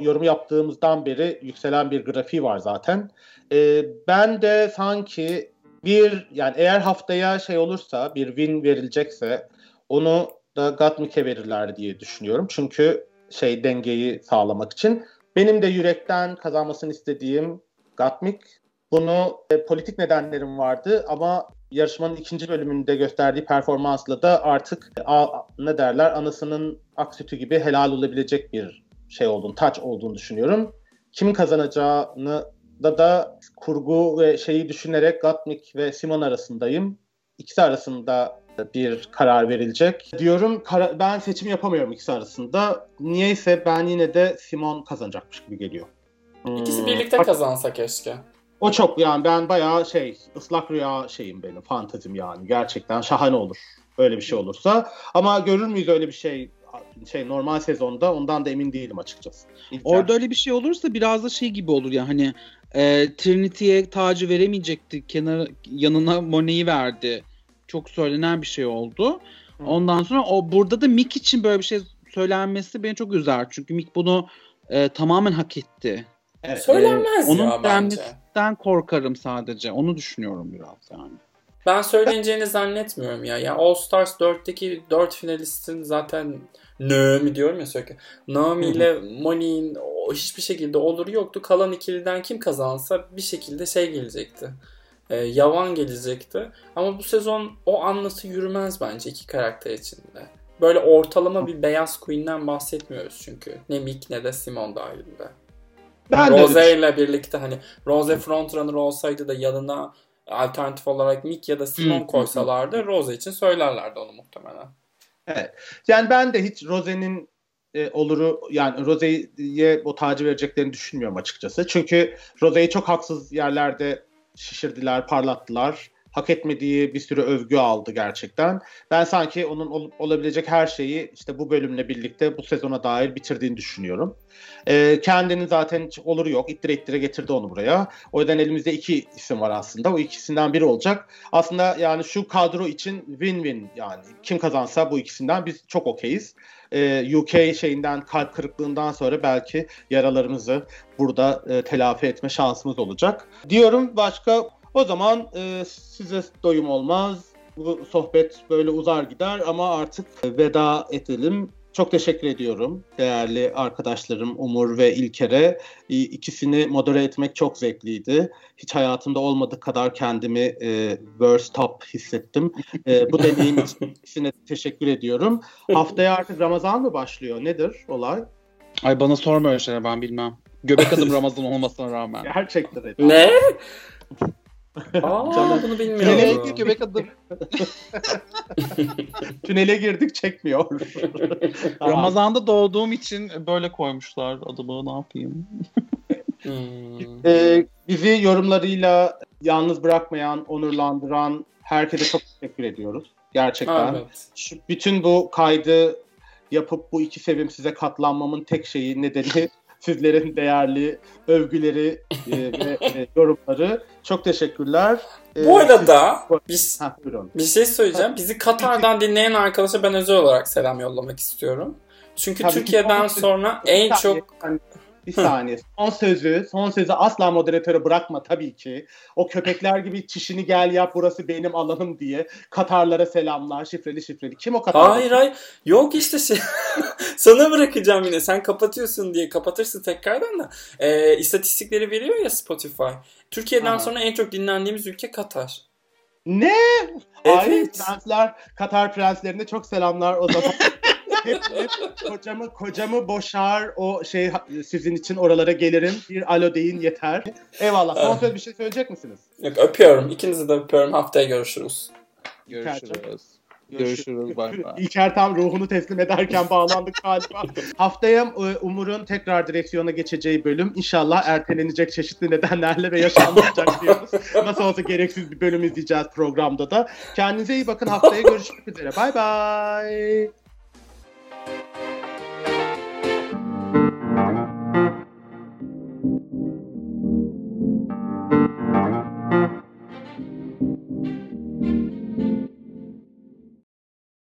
yorum yaptığımızdan beri yükselen bir grafiği var zaten. Ee, ben de sanki bir yani eğer haftaya şey olursa bir win verilecekse onu da Gatmik'e verirler diye düşünüyorum. Çünkü şey dengeyi sağlamak için. Benim de yürekten kazanmasını istediğim Gatmik. Bunu e, politik nedenlerim vardı ama yarışmanın ikinci bölümünde gösterdiği performansla da artık e, a- ne derler anasının ak sütü gibi helal olabilecek bir şey olduğunu, taç olduğunu düşünüyorum. Kimin kazanacağını da da kurgu ve şeyi düşünerek Gatmik ve Simon arasındayım. İkisi arasında bir karar verilecek. Diyorum kara- ben seçim yapamıyorum ikisi arasında. Niyeyse ben yine de Simon kazanacakmış gibi geliyor. İkisi Hmm, birlikte bak- kazansa keşke. O çok yani ben bayağı şey ıslak rüya şeyim benim fantezim yani gerçekten şahane olur öyle bir şey olursa ama görür müyüz öyle bir şey şey normal sezonda ondan da emin değilim açıkçası. İlker. Orada öyle bir şey olursa biraz da şey gibi olur ya hani e, Trinity'ye tacı veremeyecekti. Kenar yanına Monet'i verdi. Çok söylenen bir şey oldu. Ondan sonra o burada da Mick için böyle bir şey söylenmesi beni çok üzer. Çünkü Mick bunu e, tamamen hak etti. Evet. Söylenmez ee, ya onun bence. Onun korkarım sadece. Onu düşünüyorum biraz yani. Ben söyleneceğini zannetmiyorum ya. Yani All Stars 4'teki 4 finalistin zaten Naomi diyorum ya sürekli. Naomi ile Moni'nin hiçbir şekilde oluru yoktu. Kalan ikiliden kim kazansa bir şekilde şey gelecekti. E, yavan gelecekti. Ama bu sezon o anlatı yürümez bence iki karakter içinde. Böyle ortalama bir beyaz queen'den bahsetmiyoruz çünkü. Ne Mick ne de Simon dahilinde. Ben Rose ile birlikte hani Rose frontrunner olsaydı da yanına alternatif olarak Mick ya da Simon koysalardı Rose için söylerlerdi onu muhtemelen. Evet. Yani ben de hiç Rose'nin e, oluru yani Rose'ye o tacı vereceklerini düşünmüyorum açıkçası. Çünkü Rose'yi çok haksız yerlerde şişirdiler, parlattılar. Hak etmediği bir sürü övgü aldı gerçekten. Ben sanki onun ol, olabilecek her şeyi işte bu bölümle birlikte bu sezona dair bitirdiğini düşünüyorum. Ee, kendini zaten hiç oluru yok. İttire ittire getirdi onu buraya. O yüzden elimizde iki isim var aslında. O ikisinden biri olacak. Aslında yani şu kadro için win-win yani. Kim kazansa bu ikisinden biz çok okeyiz. Ee, UK şeyinden kalp kırıklığından sonra belki yaralarımızı burada e, telafi etme şansımız olacak. Diyorum başka o zaman e, size doyum olmaz. Bu sohbet böyle uzar gider ama artık veda edelim. Çok teşekkür ediyorum değerli arkadaşlarım Umur ve İlker'e. İkisini modere etmek çok zevkliydi. Hiç hayatımda olmadığı kadar kendimi e, worst top hissettim. E, bu deneyim için ikisine teşekkür ediyorum. Haftaya artık Ramazan mı başlıyor? Nedir olay? Ay bana sorma öyle şeyler ben bilmem. Göbek adım Ramazan olmasına rağmen. Gerçekten. Ne? Aa, bunu bilmiyorum. Tünele göbek adım. Tünele girdik çekmiyor. Ramazan'da doğduğum için böyle koymuşlar adımı ne yapayım. hmm. ee, bizi yorumlarıyla yalnız bırakmayan, onurlandıran herkese çok teşekkür ediyoruz. Gerçekten. Evet. Şu, bütün bu kaydı yapıp bu iki sevim size katlanmamın tek şeyi nedeni sizlerin değerli övgüleri e, ve e, yorumları. Çok teşekkürler. E, Bu arada siz... bir, ha, bir şey söyleyeceğim. Bizi Katar'dan dinleyen arkadaşa ben özel olarak selam yollamak istiyorum. Çünkü Tabii Türkiye'den sonra en çok... Hani bir saniye. Son sözü, son sözü asla moderatöre bırakma tabii ki. O köpekler gibi çişini gel yap burası benim alanım diye Katarlara selamlar şifreli şifreli. Kim o Katar? Hayır hayır. Yok işte şey. Sana bırakacağım yine. Sen kapatıyorsun diye kapatırsın tekrardan da. Ee, istatistikleri veriyor ya Spotify. Türkiye'den Aha. sonra en çok dinlendiğimiz ülke Katar. Ne? Evet. Ay, prensler, Katar prenslerine çok selamlar o zaman. hep, hep kocamı kocamı boşar o şey sizin için oralara gelirim. Bir alo deyin yeter. Eyvallah. Son söz bir şey söyleyecek misiniz? Yok öpüyorum. İkinizi de öpüyorum. Haftaya görüşürüz. Görüşürüz. Görüşürüz. Bay bay. İlker tam ruhunu teslim ederken bağlandık galiba. Haftaya e, Umur'un tekrar direksiyona geçeceği bölüm inşallah ertelenecek çeşitli nedenlerle ve yaşanmayacak diyoruz. Nasıl olsa gereksiz bir bölüm izleyeceğiz programda da. Kendinize iyi bakın. Haftaya görüşmek üzere. Bay bay. Thank you.